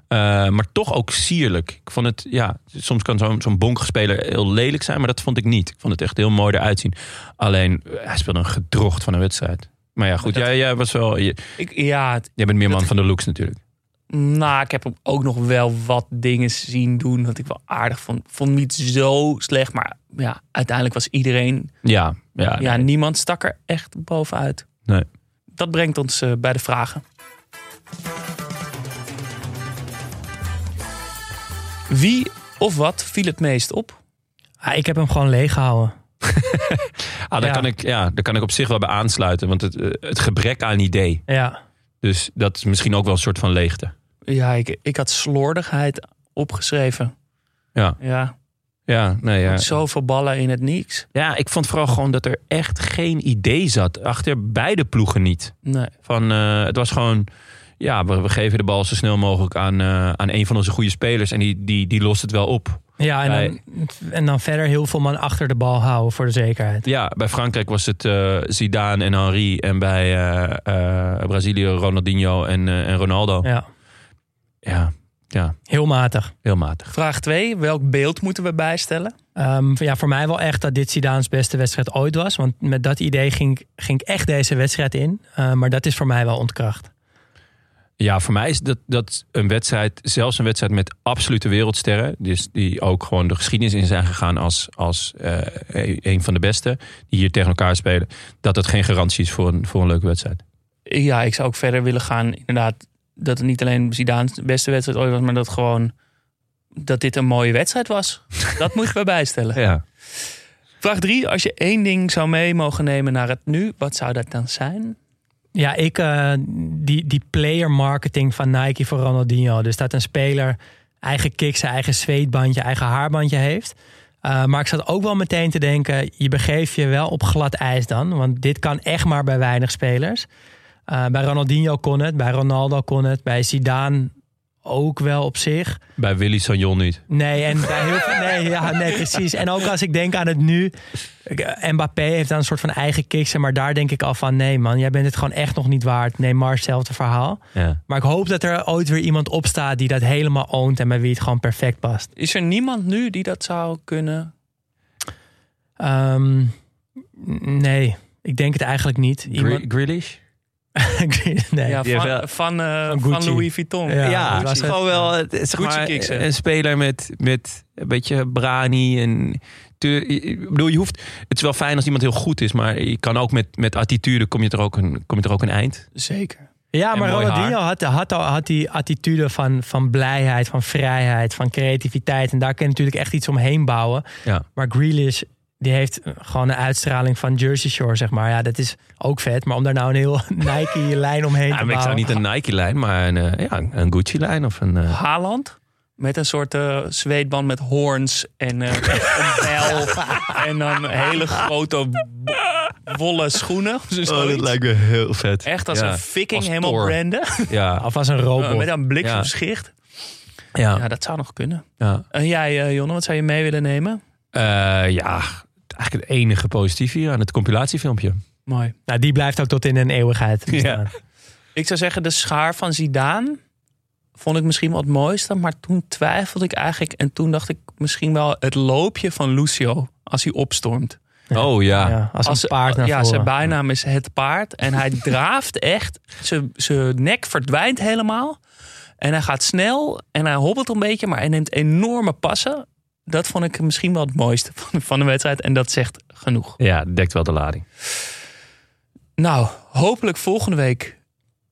Eh, maar toch ook sierlijk. Ik vond het, ja, soms kan zo'n zo'n bonkenspeler heel lelijk zijn, maar dat vond ik niet. Ik vond het echt heel mooi eruit zien. Alleen, eh, hij speelde een gedrocht van een wedstrijd. Maar ja, goed, Dat- jij, jij was wel. je- Ik, ja, het- jij bent meer man Dat- van de looks natuurlijk. Nou, ik heb hem ook nog wel wat dingen zien doen dat ik wel aardig vond. Vond niet zo slecht, maar ja, uiteindelijk was iedereen... Ja, ja, Ja, nee. niemand stak er echt bovenuit. Nee. Dat brengt ons eh, bij de vragen. Wie of wat viel het meest op? Ah, ik heb hem gewoon leeg gehouden. (laughs) Ah, daar, Ja. kan ik, ja, daar kan ik op zich wel bij aansluiten. Want het, eh, het gebrek aan idee. Ja. Dus dat is misschien ook wel een soort van leegte. Ja, ik, ik had slordigheid opgeschreven. Ja. Ja, Ja, nee, ja. zoveel ballen in het niks. ja, ik vond vooral gewoon dat er echt geen idee zat. Achter beide ploegen niet. Nee. Van, eh, het was gewoon, ja, we, we geven de bal zo snel mogelijk aan, eh, aan een van onze goede spelers. En die, die, die lost het wel op. Ja, en dan, en dan verder heel veel man achter de bal houden voor de zekerheid. Ja, bij Frankrijk was het eh, Zidane en Henri. En bij eh, eh, Brazilië Ronaldinho en, eh, en Ronaldo. Ja, Ja, ja, heel matig. heel matig. Vraag 2. Welk beeld moeten we bijstellen? Ehm, ja, voor mij wel echt dat dit Zidane's beste wedstrijd ooit was. Want met dat idee ging, ik- ging ik echt deze wedstrijd in. Eh, maar dat is voor mij wel ontkracht. Ja, voor mij is dat, dat een wedstrijd, zelfs een wedstrijd met absolute wereldsterren, dus die ook gewoon de geschiedenis in zijn gegaan als, als eh, een van de beste, die hier tegen elkaar spelen, dat het geen garantie is voor een, voor een leuke wedstrijd. Ja, ik zou ook verder willen gaan. Inderdaad, dat het niet alleen Zidane's beste wedstrijd ooit was, maar dat gewoon dat dit een mooie wedstrijd was. (laughs) Dat moeten we bijstellen. Ja. Vraag 3. Als je één ding zou mee mogen nemen naar het nu, wat zou dat dan zijn? Ja, ik, eh, die, die player marketing van Nike voor Ronaldinho. Dus dat een speler eigen kick, zijn eigen zweetbandje, eigen haarbandje heeft. Eh, maar ik zat ook wel meteen te denken, je begeeft je wel op glad ijs dan. Want dit kan echt maar bij weinig spelers. Eh, bij Ronaldinho kon het, bij Ronaldo kon het, bij Zidane ook wel op zich. Bij Willy Sagnol niet. Nee, en bij heel veel, nee, ja, nee, precies. En ook als ik denk aan het nu. eh, Mbappé heeft dan een soort van eigen kiksen. Maar daar denk ik al van: nee, man, jij bent het gewoon echt nog niet waard. Neymar, hetzelfde verhaal. Ja. Maar ik hoop dat er ooit weer iemand opstaat die dat helemaal oont. En bij wie het gewoon perfect past. Is er niemand nu die dat zou kunnen? Ehm, nee, ik denk het eigenlijk niet. Iemand, Grealish? (laughs) nee. Ja, die heeft van, wel- van, eh, Van van Gucci. Louis Vuitton. Ja, Ja, was het. gewoon wel het is zeg Gucci maar, een speler met, met een beetje brani. En te, ik bedoel, je hoeft, het is wel fijn als iemand heel goed is, maar je kan ook met, met attitude kom je er ook een, kom je er ook een eind. Zeker. Ja, En maar Ronaldinho had, had, al- had die attitude van, van blijheid, van vrijheid, van creativiteit. En daar kun je natuurlijk echt iets omheen bouwen. Ja. Maar Grealish, die heeft gewoon een uitstraling van Jersey Shore, zeg maar. Ja, dat is ook vet. Maar om daar nou een heel (laughs) Nike-lijn omheen Ja, te ik zou niet een Nike-lijn, maar een, eh, ja, een Gucci-lijn of een... eh, Haaland. Met een soort eh, zweetband met hoorns en eh, (laughs) een bijl. en dan hele grote wollen schoenen. Dus zoiets. me heel vet. Echt als Ja, een viking als helemaal Thor. branden. (laughs) Ja, Of als een robot. met een bliksemschicht. ja, Ja, dat zou nog kunnen. ja. En jij, eh, Jonne, wat zou je mee willen nemen? Eh, ja, eigenlijk het enige positief hier aan het compilatiefilmpje. Mooi. Nou, die blijft ook tot in een eeuwigheid bestaan. Ik zou zeggen, de schaar van Zidane vond ik misschien wel het mooiste. Maar toen twijfelde ik eigenlijk. En toen dacht ik misschien wel het loopje van Lucio als hij opstormt. Oh ja. Ja, als, een paard naar Ja, voren. zijn bijnaam is het paard. En hij (laughs) draaft echt. Zijn- Zijn nek verdwijnt helemaal. En hij gaat snel en hij hobbelt een beetje. Maar hij neemt enorme passen. Dat vond ik misschien wel het mooiste van, van de wedstrijd. En dat zegt genoeg. Ja, dekt wel de lading. Nou, hopelijk volgende week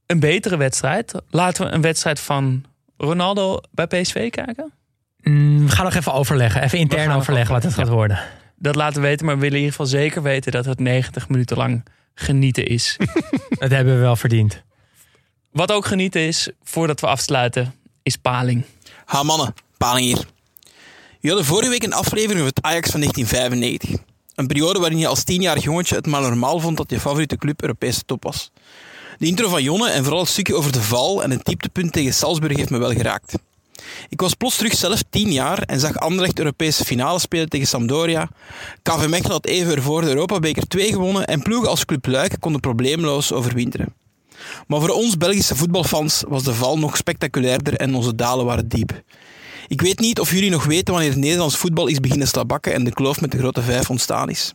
een betere wedstrijd. Laten we een wedstrijd van Ronaldo bij PSV kijken. Mm, we gaan nog even overleggen. Even intern overleggen wat het gaat worden. Dat laten we weten, maar we willen in ieder geval zeker weten dat het 90 minuten lang genieten is. (laughs) Dat hebben we wel verdiend. Wat ook genieten is, voordat we afsluiten, is paling. Ha mannen, Paling hier. Je hadden vorige week een aflevering over het Ajax van 1995. Een periode waarin je als tienjarig jongetje het maar normaal vond dat je favoriete club Europese top was. De intro van Jonne en vooral het stukje over de val en het dieptepunt tegen Salzburg heeft me wel geraakt. Ik was plots terug zelf tien jaar en zag Anderlecht Europese finale spelen tegen Sampdoria. KV Mechelen had even ervoor de Europabeker 2 gewonnen en ploegen als Club Luik konden probleemloos overwinteren. Maar voor ons Belgische voetbalfans was de val nog spectaculairder en onze dalen waren diep. Ik weet niet of jullie nog weten wanneer het Nederlands voetbal is beginnen slabakken en de kloof met de grote vijf ontstaan is.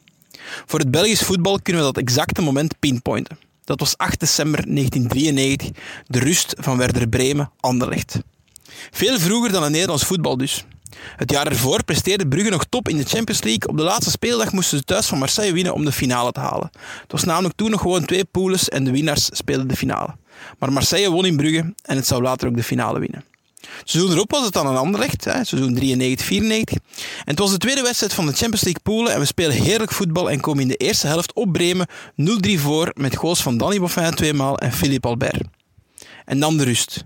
Voor het Belgisch voetbal kunnen we dat exacte moment pinpointen. Dat was 8 december 1993, de rust van Werder Bremen, Anderlecht. Veel vroeger dan het Nederlands voetbal dus. Het jaar ervoor presteerde Brugge nog top in de Champions League. Op de laatste speeldag moesten ze thuis van Marseille winnen om de finale te halen. Het was namelijk toen nog gewoon twee poules en de winnaars speelden de finale. Maar Marseille won in Brugge en het zou later ook de finale winnen. Seizoen erop was het dan een hè, seizoen 93-94. En het was de tweede wedstrijd van de Champions League poelen en we spelen heerlijk voetbal en komen in de eerste helft op Bremen 0-3 voor met goals van Danny Boffin tweemaal en Philippe Albert. En dan de rust.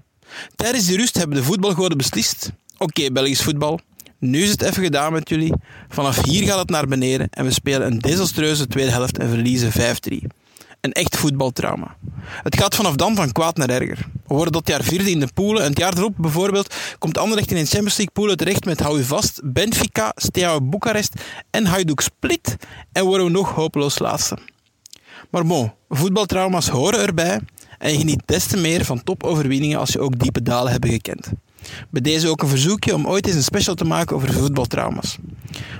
Tijdens die rust hebben de voetbalgoden beslist Oké, Belgisch voetbal. Nu is het even gedaan met jullie. Vanaf hier gaat het naar beneden en we spelen een desastreuze tweede helft en verliezen 5-3. Een echt voetbaltrauma. Het gaat vanaf dan van kwaad naar erger. We worden dat jaar vierde in de poelen en het jaar erop bijvoorbeeld komt Anderlecht in een Champions League poelen terecht met, hou vast, Benfica, Steaua Boekarest en Hajduk Split en worden we nog hopeloos laatste. Maar bon, voetbaltrauma's horen erbij en je geniet des te meer van topoverwinningen als je ook diepe dalen hebt gekend. Bij deze ook een verzoekje om ooit eens een special te maken over voetbaltrauma's.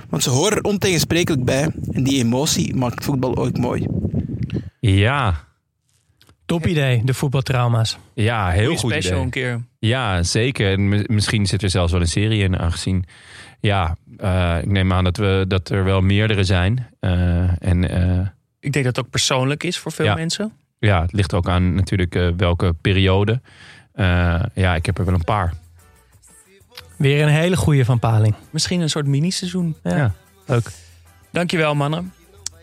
Want ze horen er ontegensprekelijk bij en die emotie maakt voetbal ooit mooi. Ja, Top idee, de voetbaltrauma's. ja heel Goeie goed special idee. een keer. Ja, zeker. En mi- misschien zit er zelfs wel een serie in, aangezien... Ja, eh, ik neem aan dat, we, dat er wel meerdere zijn. Eh, en eh, Ik denk dat het ook persoonlijk is voor veel Ja. mensen. ja, het ligt ook aan natuurlijk eh, welke periode. Eh, ja, ik heb er wel een paar. Weer een hele goeie van Paling. Misschien een soort mini-seizoen. Ja, leuk. Dankjewel mannen.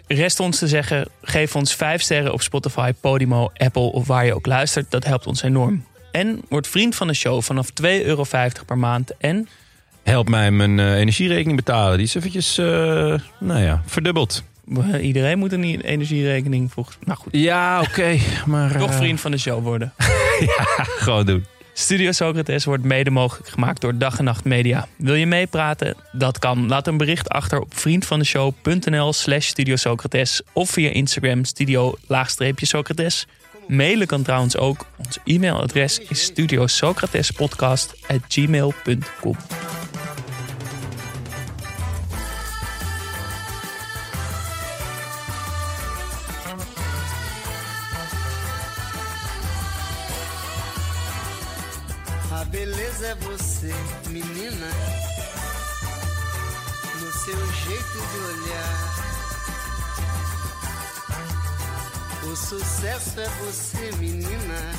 Rest ons te zeggen, geef ons 5 sterren op Spotify, Podimo, Apple of waar je ook luistert. Dat helpt ons enorm. En word vriend van de show vanaf 2,50 euro per maand. En Help mij mijn eh, energierekening betalen. Die is eventjes, eh, nou ja, verdubbeld. eh, iedereen moet een energierekening volgens... Nou goed, Ja, oké. maar toch vriend van de show worden. (laughs) gewoon doen. Studio Socrates wordt mede mogelijk gemaakt door Dag en Nacht Media. Wil je meepraten? Dat kan. Laat een bericht achter op vriendvandeshow.nl slash Studio Socrates of via Instagram studio-socrates. Mailen kan trouwens ook. Ons e-mailadres is studiosocratespodcast.gmail.com sucesso é você, menina,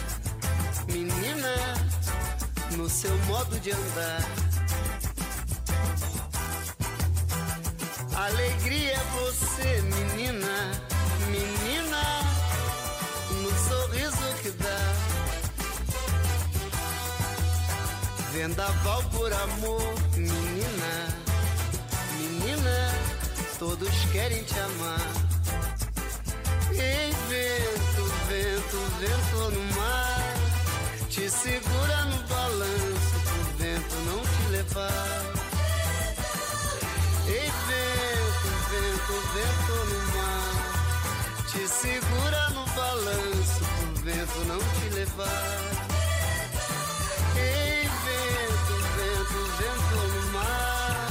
menina, no seu modo de andar. Alegria é você, menina, menina, no sorriso que dá. Vendaval por amor, menina, menina, todos querem te amar. Ei, vento, vento, vento no mar, te segura no balanço, pro vento não te levar. Ei, vento, vento, vento no mar, te segura no balanço, pro vento não te levar. Ei, vento, vento, vento no mar,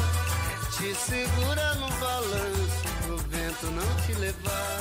te segura no balanço, pro vento não te levar.